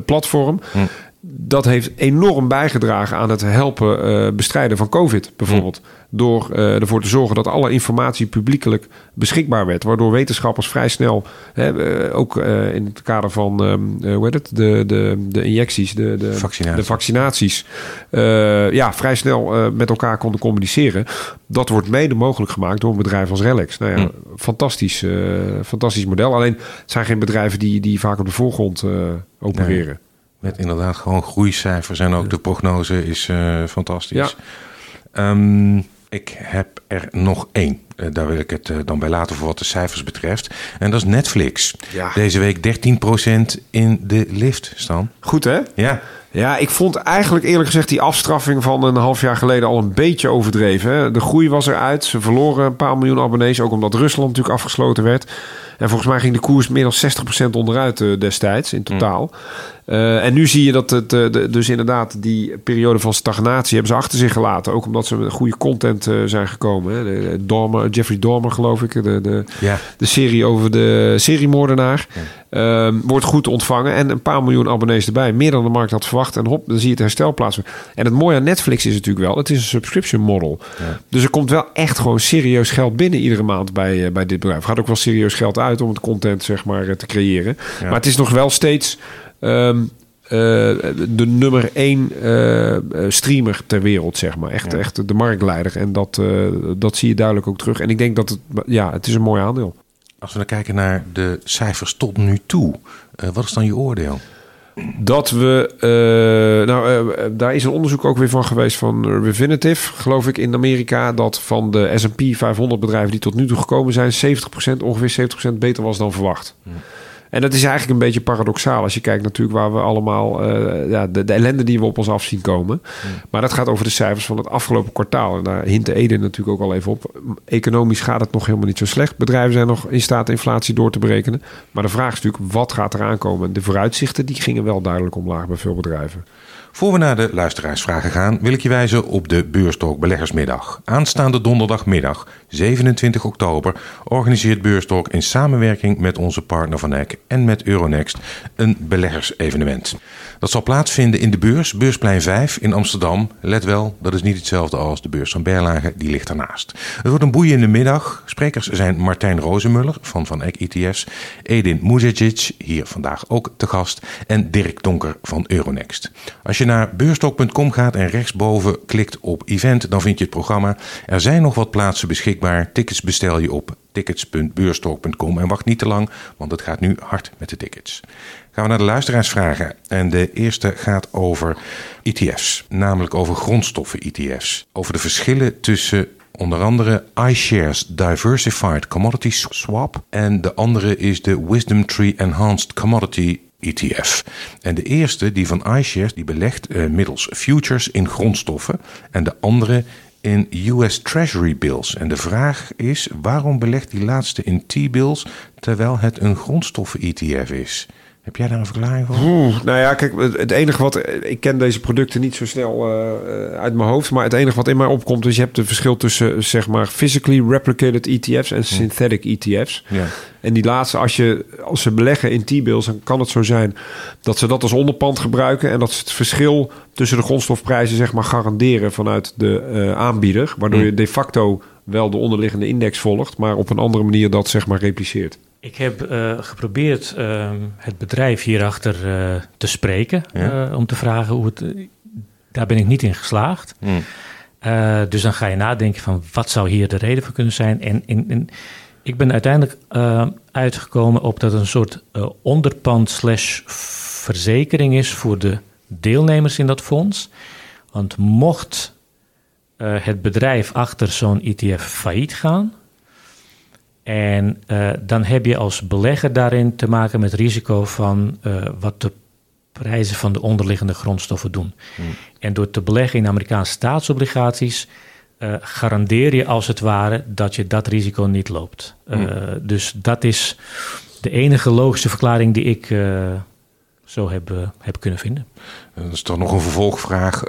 platform. Hm dat heeft enorm bijgedragen aan het helpen uh, bestrijden van COVID, bijvoorbeeld. Door uh, ervoor te zorgen dat alle informatie publiekelijk beschikbaar werd. Waardoor wetenschappers vrij snel, hè, ook uh, in het kader van um, hoe heet het, de, de, de injecties, de, de, Vaccinatie. de vaccinaties, ja, vrij snel met elkaar konden communiceren. Dat wordt mede mogelijk gemaakt door een bedrijf als Relax. Nou ja, mm. fantastisch, fantastisch model. Alleen het zijn geen bedrijven die, die vaak op de voorgrond opereren. Nee. Met inderdaad gewoon groeicijfers en ook de prognose is uh, fantastisch. Ja. Um, ik heb er nog één. Uh, daar wil ik het uh, dan bij laten voor wat de cijfers betreft. En dat is Netflix. Ja. Deze week 13% in de lift staan. Goed hè? Ja. Ja, ik vond eigenlijk eerlijk gezegd die afstraffing van een half jaar geleden al een beetje overdreven. Hè? De groei was eruit. Ze verloren een paar miljoen abonnees. Ook omdat Rusland natuurlijk afgesloten werd. En volgens mij ging de koers meer dan 60% onderuit uh, destijds in totaal. Uh, en nu zie je dat het, uh, de, dus inderdaad die periode van stagnatie hebben ze achter zich gelaten. Ook omdat ze met goede content zijn gekomen. Hè. De, Dormer, Jeffrey Dormer geloof ik. De, de, de serie over de seriemoordenaar. Ehm, wordt goed ontvangen. En een paar miljoen abonnees erbij. Meer dan de markt had verwacht. En hop, dan zie je het herstel plaatsen. En het mooie aan Netflix is natuurlijk wel... het is een subscription model. Dus er komt wel echt gewoon serieus geld binnen iedere maand bij, bij dit bedrijf. Gaat ook wel serieus geld uit om het content zeg maar te creëren. Maar het is nog wel steeds... Um, uh, de nummer één uh, streamer ter wereld, zeg maar. Echt, ja. echt de marktleider. En dat, uh, dat zie je duidelijk ook terug. En ik denk dat het, ja, het is een mooi aandeel. Als we dan kijken naar de cijfers tot nu toe, wat is dan je oordeel? Dat we, nou, daar is een onderzoek ook weer van geweest van Refinitiv, geloof ik, in Amerika. Dat van de SP 500 bedrijven die tot nu toe gekomen zijn, 70%, ongeveer 70% beter was dan verwacht. En dat is eigenlijk een beetje paradoxaal als je kijkt natuurlijk waar we allemaal uh, ja, de, de, ellende die we op ons af zien komen. Maar dat gaat over de cijfers van het afgelopen kwartaal. En daar hint Ede natuurlijk ook al even op. Economisch gaat het nog helemaal niet zo slecht. Bedrijven zijn nog in staat inflatie door te berekenen. Maar de vraag is natuurlijk, wat gaat er aankomen? De vooruitzichten die gingen wel duidelijk omlaag bij veel bedrijven. Voor we naar de luisteraarsvragen gaan, wil ik je wijzen op de Beurstalk Beleggersmiddag. Aanstaande donderdagmiddag, 27 oktober, organiseert Beurstalk in samenwerking met onze partner Van Eck en met Euronext een beleggersevenement. Dat zal plaatsvinden in de beurs, Beursplein 5 in Amsterdam. Let wel, dat is niet hetzelfde als de beurs van Berlage, die ligt ernaast. Het wordt een boeiende middag. Sprekers zijn Martijn Rozemuller van Van Eck ETF's, Edin Muzejic, hier vandaag ook te gast, en Dirk Donker van Euronext. Als je naar beurstok.com gaat en rechtsboven klikt op event, dan vind je het programma. Er zijn nog wat plaatsen beschikbaar. Tickets bestel je op tickets.beurstalk.com. En wacht niet te lang, want het gaat nu hard met de tickets. Gaan we naar de luisteraarsvragen. En de eerste gaat over ETF's, namelijk over grondstoffen-ETF's. Over de verschillen tussen onder andere iShares Diversified Commodity Swap. En de andere is de Wisdom Tree Enhanced Commodity ETF. En de eerste, die van iShares, die belegt uh, middels futures in grondstoffen. En de andere in US Treasury bills. En de vraag is, waarom belegt die laatste in T-bills terwijl het een grondstoffen-ETF is? Heb jij daar een verklaring voor? Oeh, nou ja, kijk, het enige wat... Ik ken deze producten niet zo snel uh, uit mijn hoofd. Maar het enige wat in mij opkomt is... je hebt het verschil tussen, zeg maar... physically replicated ETF's en synthetic ETF's. Ja. En die laatste, als, je, als ze beleggen in T-bills... dan kan het zo zijn dat ze dat als onderpand gebruiken... en dat ze het verschil tussen de grondstofprijzen... zeg maar garanderen vanuit de uh, aanbieder. Waardoor je de facto wel de onderliggende index volgt... maar op een andere manier dat zeg maar repliceert. Ik heb uh, geprobeerd uh, het bedrijf hierachter uh, te spreken. Ja. om te vragen hoe het. daar ben ik niet in geslaagd. Hmm. dus dan ga je nadenken van wat zou hier de reden voor kunnen zijn. En, en ik ben uiteindelijk uitgekomen op dat het een soort onderpand slash verzekering is voor de deelnemers in dat fonds. Want mocht het bedrijf achter zo'n ETF failliet gaan en uh, dan heb je als belegger daarin te maken met risico van uh, wat de prijzen van de onderliggende grondstoffen doen. En door te beleggen in Amerikaanse staatsobligaties uh, garandeer je als het ware dat je dat risico niet loopt. Uh, Dus dat is de enige logische verklaring die ik zo heb, heb kunnen vinden. Dat is dan nog een vervolgvraag.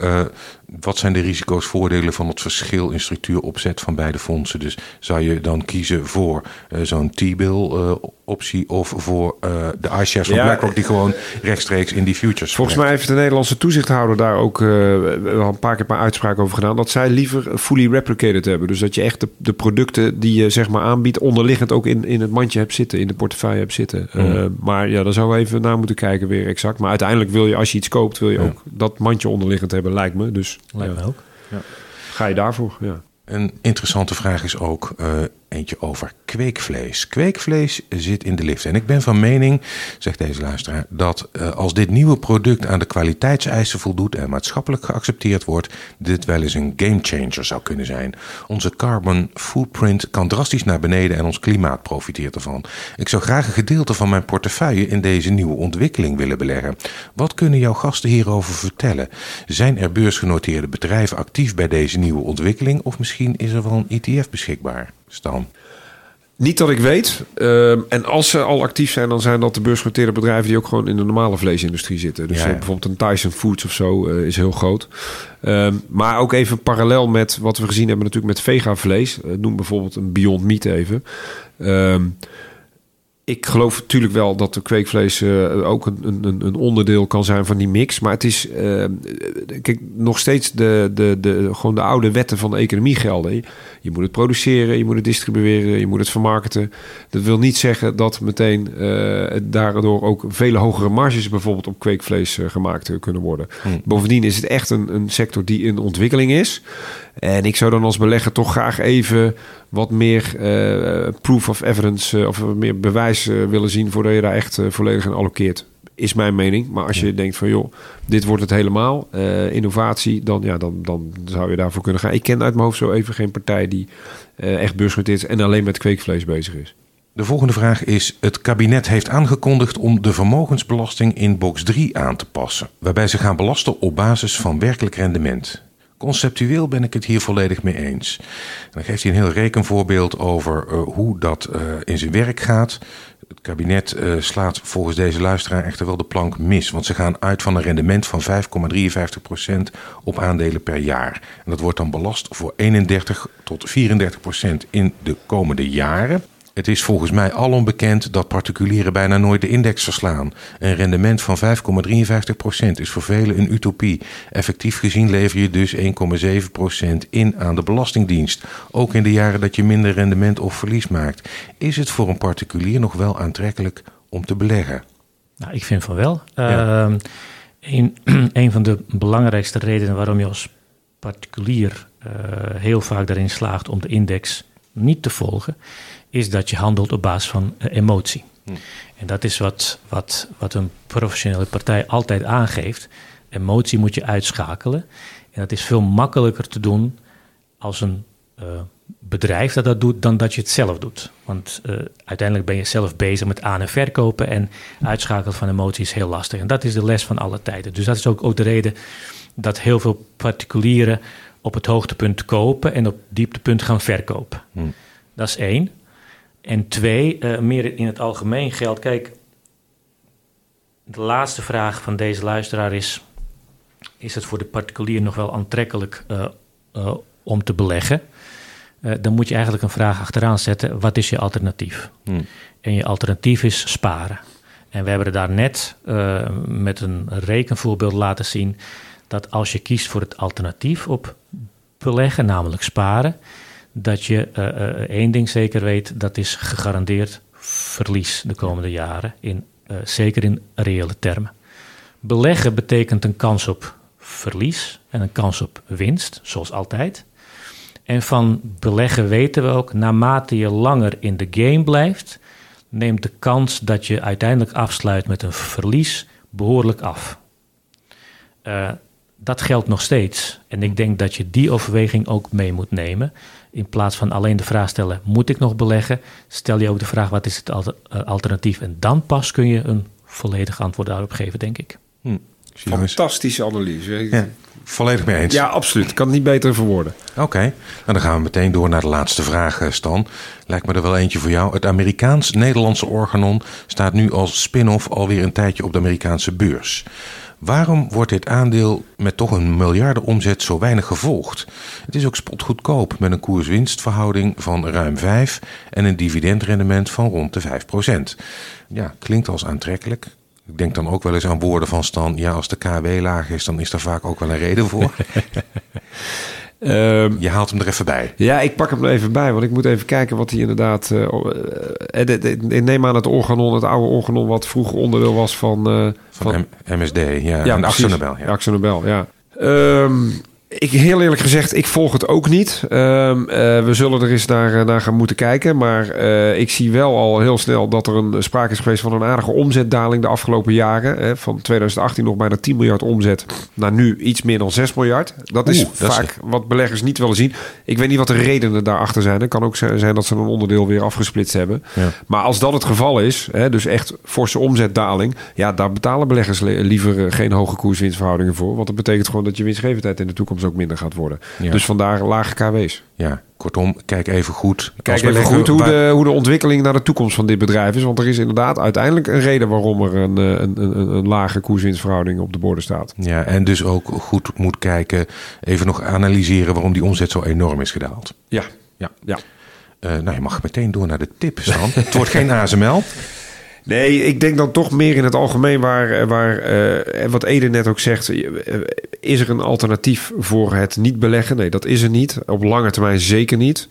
wat zijn de risico's, voordelen van het verschil in structuuropzet van beide fondsen? Dus zou je dan kiezen voor zo'n T-bill optie of voor de iShares van BlackRock die gewoon rechtstreeks in die futures. Volgens mij heeft de Nederlandse toezichthouder daar ook wel een paar keer een uitspraak over gedaan dat zij liever fully replicated hebben. Dus dat je echt de, de, producten die je zeg maar aanbiedt onderliggend ook in, in het mandje hebt zitten, in de portefeuille hebt zitten. Mm. Maar ja, daar zouden we even naar moeten kijken weer exact. Maar uiteindelijk wil je als je iets koopt, wil je ja. ook dat mandje onderliggend hebben, lijkt me. Dus lijkt me ook. Ja. Ga je daarvoor? Ja. Een interessante vraag is ook uh, eentje over kweekvlees. Kweekvlees zit in de lift. En ik ben van mening, zegt deze luisteraar, dat uh, als dit nieuwe product aan de kwaliteitseisen voldoet en maatschappelijk geaccepteerd wordt, dit wel eens een gamechanger zou kunnen zijn. Onze carbon footprint kan drastisch naar beneden en ons klimaat profiteert ervan. Ik zou graag een gedeelte van mijn portefeuille in deze nieuwe ontwikkeling willen beleggen. Wat kunnen jouw gasten hierover vertellen? Zijn er beursgenoteerde bedrijven actief bij deze nieuwe ontwikkeling of misschien is er wel een ETF beschikbaar? Stan. Niet dat ik weet. Uh, en als ze al actief zijn, dan zijn dat de beursgenoteerde bedrijven die ook gewoon in de normale vleesindustrie zitten. Dus Ja, ja. bijvoorbeeld een Tyson Foods of zo uh, is heel groot. Ehm, maar ook even parallel met wat we gezien hebben natuurlijk met vega-vlees. Uh, noem bijvoorbeeld een Beyond Meat even. Ik geloof natuurlijk wel dat de kweekvlees uh, ook een, een, een, onderdeel kan zijn van die mix. Maar het is uh, kijk, nog steeds de, de, de, gewoon de oude wetten van de economie gelden. Je moet het produceren, je moet het distribueren, je moet het vermarkten. Dat wil niet zeggen dat meteen uh, daardoor ook vele hogere marges bijvoorbeeld op kweekvlees gemaakt kunnen worden. Hmm. Bovendien is het echt een, een sector die in ontwikkeling is. En ik zou dan als belegger toch graag even wat meer uh, proof of evidence uh, of meer bewijs uh, willen zien voordat je daar echt volledig in allokeert. Is mijn mening. Maar als je ja. denkt van joh, dit wordt het helemaal, innovatie, dan, ja, dan, dan zou je daarvoor kunnen gaan. Ik ken uit mijn hoofd zo even geen partij die echt beursgenoteerd is en alleen met kweekvlees bezig is. De volgende vraag is: Het kabinet heeft aangekondigd om de vermogensbelasting in box 3 aan te passen, waarbij ze gaan belasten op basis van werkelijk rendement. Conceptueel ben ik het hier volledig mee eens. En dan geeft hij een heel rekenvoorbeeld over uh, hoe dat uh, in zijn werk gaat. Het kabinet uh, slaat volgens deze luisteraar echter wel de plank mis. Want ze gaan uit van een rendement van 5,53% op aandelen per jaar. En dat wordt dan belast voor 31 tot 34% in de komende jaren. Het is volgens mij alom bekend dat particulieren bijna nooit de index verslaan. Een rendement van 5,53% is voor velen een utopie. Effectief gezien lever je dus 1,7% in aan de Belastingdienst. Ook in de jaren dat je minder rendement of verlies maakt. Is het voor een particulier nog wel aantrekkelijk om te beleggen? Nou, ik vind van wel. Ja. Uh, een, (clears throat) een van de belangrijkste redenen waarom je als particulier uh, heel vaak daarin slaagt om de index niet te volgen, is dat je handelt op basis van uh, emotie. Hm. En dat is wat, wat, wat een professionele partij altijd aangeeft. Emotie moet je uitschakelen. En dat is veel makkelijker te doen als een uh, bedrijf dat dat doet, dan dat je het zelf doet. Want uh, uiteindelijk ben je zelf bezig met aan- en verkopen. En uitschakelen van emotie is heel lastig. En dat is de les van alle tijden. Dus dat is ook, ook de reden dat heel veel particulieren op het hoogtepunt kopen en op dieptepunt gaan verkopen. Hm. Dat is één. En twee, uh, meer in het algemeen geldt. Kijk, de laatste vraag van deze luisteraar is: is het voor de particulier nog wel aantrekkelijk uh, uh, om te beleggen? dan moet je eigenlijk een vraag achteraan zetten: wat is je alternatief? Hmm. En je alternatief is sparen. En we hebben er daar net met een rekenvoorbeeld laten zien dat als je kiest voor het alternatief op beleggen, namelijk sparen, dat je uh, uh, één ding zeker weet, dat is gegarandeerd verlies de komende jaren, in, uh, zeker in reële termen. Beleggen betekent een kans op verlies en een kans op winst, zoals altijd. En van beleggen weten we ook, naarmate je langer in de game blijft, neemt de kans dat je uiteindelijk afsluit met een verlies behoorlijk af. dat geldt nog steeds. En ik denk dat je die overweging ook mee moet nemen. In plaats van alleen de vraag stellen: moet ik nog beleggen? Stel je ook de vraag: wat is het alternatief? En dan pas kun je een volledig antwoord daarop geven, denk ik. Hm. Fantastische analyse. Ja, volledig mee eens. Ja, absoluut. Ik kan het niet beter verwoorden. Oké, nou, dan gaan we meteen door naar de laatste vraag, eh, Stan. Lijkt me er wel eentje voor jou. Het Amerikaans-Nederlandse organon staat nu als spin-off alweer een tijdje op de Amerikaanse beurs. Waarom wordt dit aandeel met toch een miljarden omzet zo weinig gevolgd? Het is ook spotgoedkoop met een koers-winstverhouding van ruim 5 en een dividendrendement van rond de 5% Ja, klinkt als aantrekkelijk. Ik denk dan ook wel eens aan woorden van Stan. Ja, als de KW laag is, dan is daar vaak ook wel een reden voor. (laughs) Um, je haalt hem er even bij. Ja, ik pak hem er even bij, want ik moet even kijken wat hij inderdaad. Uh, ik neem aan het organon, het oude organon, wat vroeger onderdeel was van. Van, van MSD, ja. ja en Axel Nobel. Ja. Axel Nobel, ja. Um, ik, heel eerlijk gezegd, ik volg het ook niet. Um, uh, we zullen er eens naar, eh, naar gaan moeten kijken. Maar uh, ik zie wel al heel snel dat er een sprake is geweest van een aardige omzetdaling de afgelopen jaren. Hè, van 2018 nog bijna 10 miljard omzet naar nu iets meer dan 6 miljard. Dat is Oeh, vaak is... wat beleggers niet willen zien. Ik weet niet wat de redenen daarachter zijn. Het kan ook zijn dat ze een onderdeel weer afgesplitst hebben. Ja. Maar als dat het geval is, hè, dus echt forse omzetdaling. Ja, daar betalen beleggers liever geen hoge koerswinstverhoudingen voor. Want dat betekent gewoon dat je winstgevendheid in de toekomst ook minder gaat worden. Ja. Dus vandaar lage KW's. Ja, kortom, kijk even goed. Kijk even goed hoe, de, hoe de ontwikkeling naar de toekomst van dit bedrijf is. Want er is inderdaad uiteindelijk een reden waarom er een, een, een, een lage koerswinstverhouding op de borden staat. Ja, en dus ook goed moet kijken, even nog analyseren waarom die omzet zo enorm is gedaald. Ja, ja, ja. Uh, nou, je mag meteen door naar de tip, Stan. het wordt geen ASML. Nee, ik denk dan toch meer in het algemeen waar, waar uh, wat Ede net ook zegt. Eh, is er een alternatief voor het niet beleggen? Nee, dat is er niet. Op lange termijn zeker niet.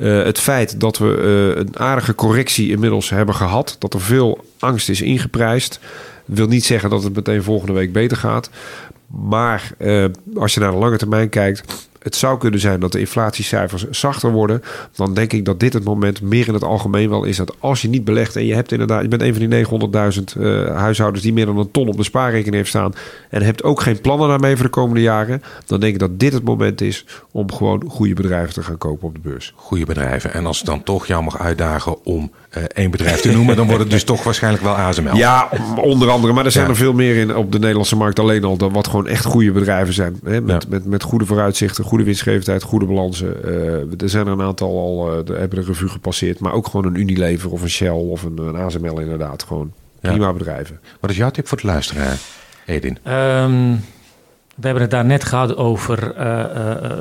Het feit dat we een aardige correctie inmiddels hebben gehad, dat er veel angst is ingeprijsd, wil niet zeggen dat het meteen volgende week beter gaat. Maar als je naar de lange termijn kijkt, het zou kunnen zijn dat de inflatiecijfers zachter worden. Dan denk ik dat dit het moment meer in het algemeen wel is dat als je niet belegt en je hebt inderdaad, je bent een van die 900.000 uh, huishoudens die meer dan een ton op de spaarrekening heeft staan en hebt ook geen plannen daarmee voor de komende jaren, dan denk ik dat dit het moment is om gewoon goede bedrijven te gaan kopen op de beurs. Goede bedrijven. En als ik dan toch jou mag uitdagen om uh, één bedrijf te noemen, dan wordt het dus toch waarschijnlijk wel ASML. Ja, onder andere. Maar er zijn ja. er veel meer in op de Nederlandse markt alleen al dan wat gewoon echt goede bedrijven zijn. Hè? Met, ja. met, met goede vooruitzichten, goede winstgevendheid, goede balansen. Uh, er zijn er een aantal al, uh, hebben de revue gepasseerd. Maar ook gewoon een Unilever of een Shell of een, een ASML inderdaad. Gewoon prima ja. bedrijven. Wat is jouw tip voor het luisteraar, Edin? Um, we hebben het daar net gehad over uh,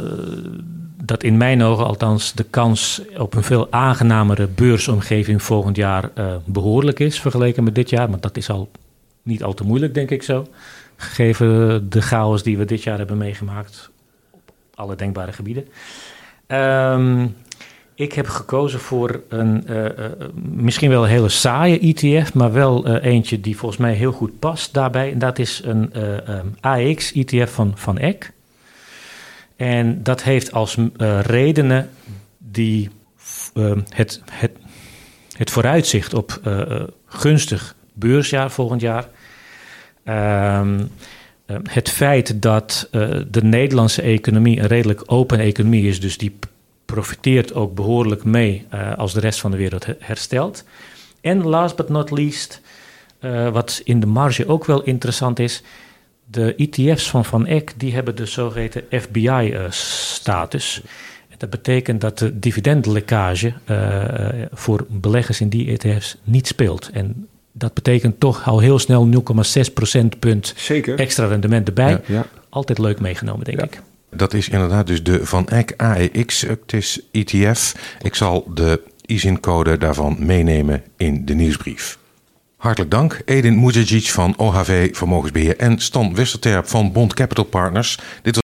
dat in mijn ogen althans de kans op een veel aangenamere beursomgeving volgend jaar behoorlijk is vergeleken met dit jaar. Want dat is al niet al te moeilijk, denk ik zo. Gegeven de chaos die we dit jaar hebben meegemaakt alle denkbare gebieden. Um, ik heb gekozen voor een uh, uh, misschien wel een hele saaie ETF, maar wel uh, eentje die volgens mij heel goed past daarbij. En dat is een um, AX-ETF van, van Eck. En dat heeft als redenen die het, het, het vooruitzicht op gunstig beursjaar volgend jaar. Ehm, het feit dat uh, de Nederlandse economie een redelijk open economie is, dus die profiteert ook behoorlijk mee uh, als de rest van de wereld herstelt. En last but not least, wat in de marge ook wel interessant is, de ETF's van Van Eck die hebben de zogeheten FBI-status. Dat betekent dat de dividendlekkage voor beleggers in die ETF's niet speelt. En dat betekent toch al heel snel 0,6 procentpunt Zeker. extra rendement erbij. Ja, ja. Altijd leuk meegenomen, denk ja. ik. Dat is inderdaad dus de Van Eck AEX ETF. Ik zal de ISIN-code daarvan meenemen in de nieuwsbrief. Hartelijk dank Edin Mujagic van OHV Vermogensbeheer en Stan Westerterp van Bond Capital Partners. Dit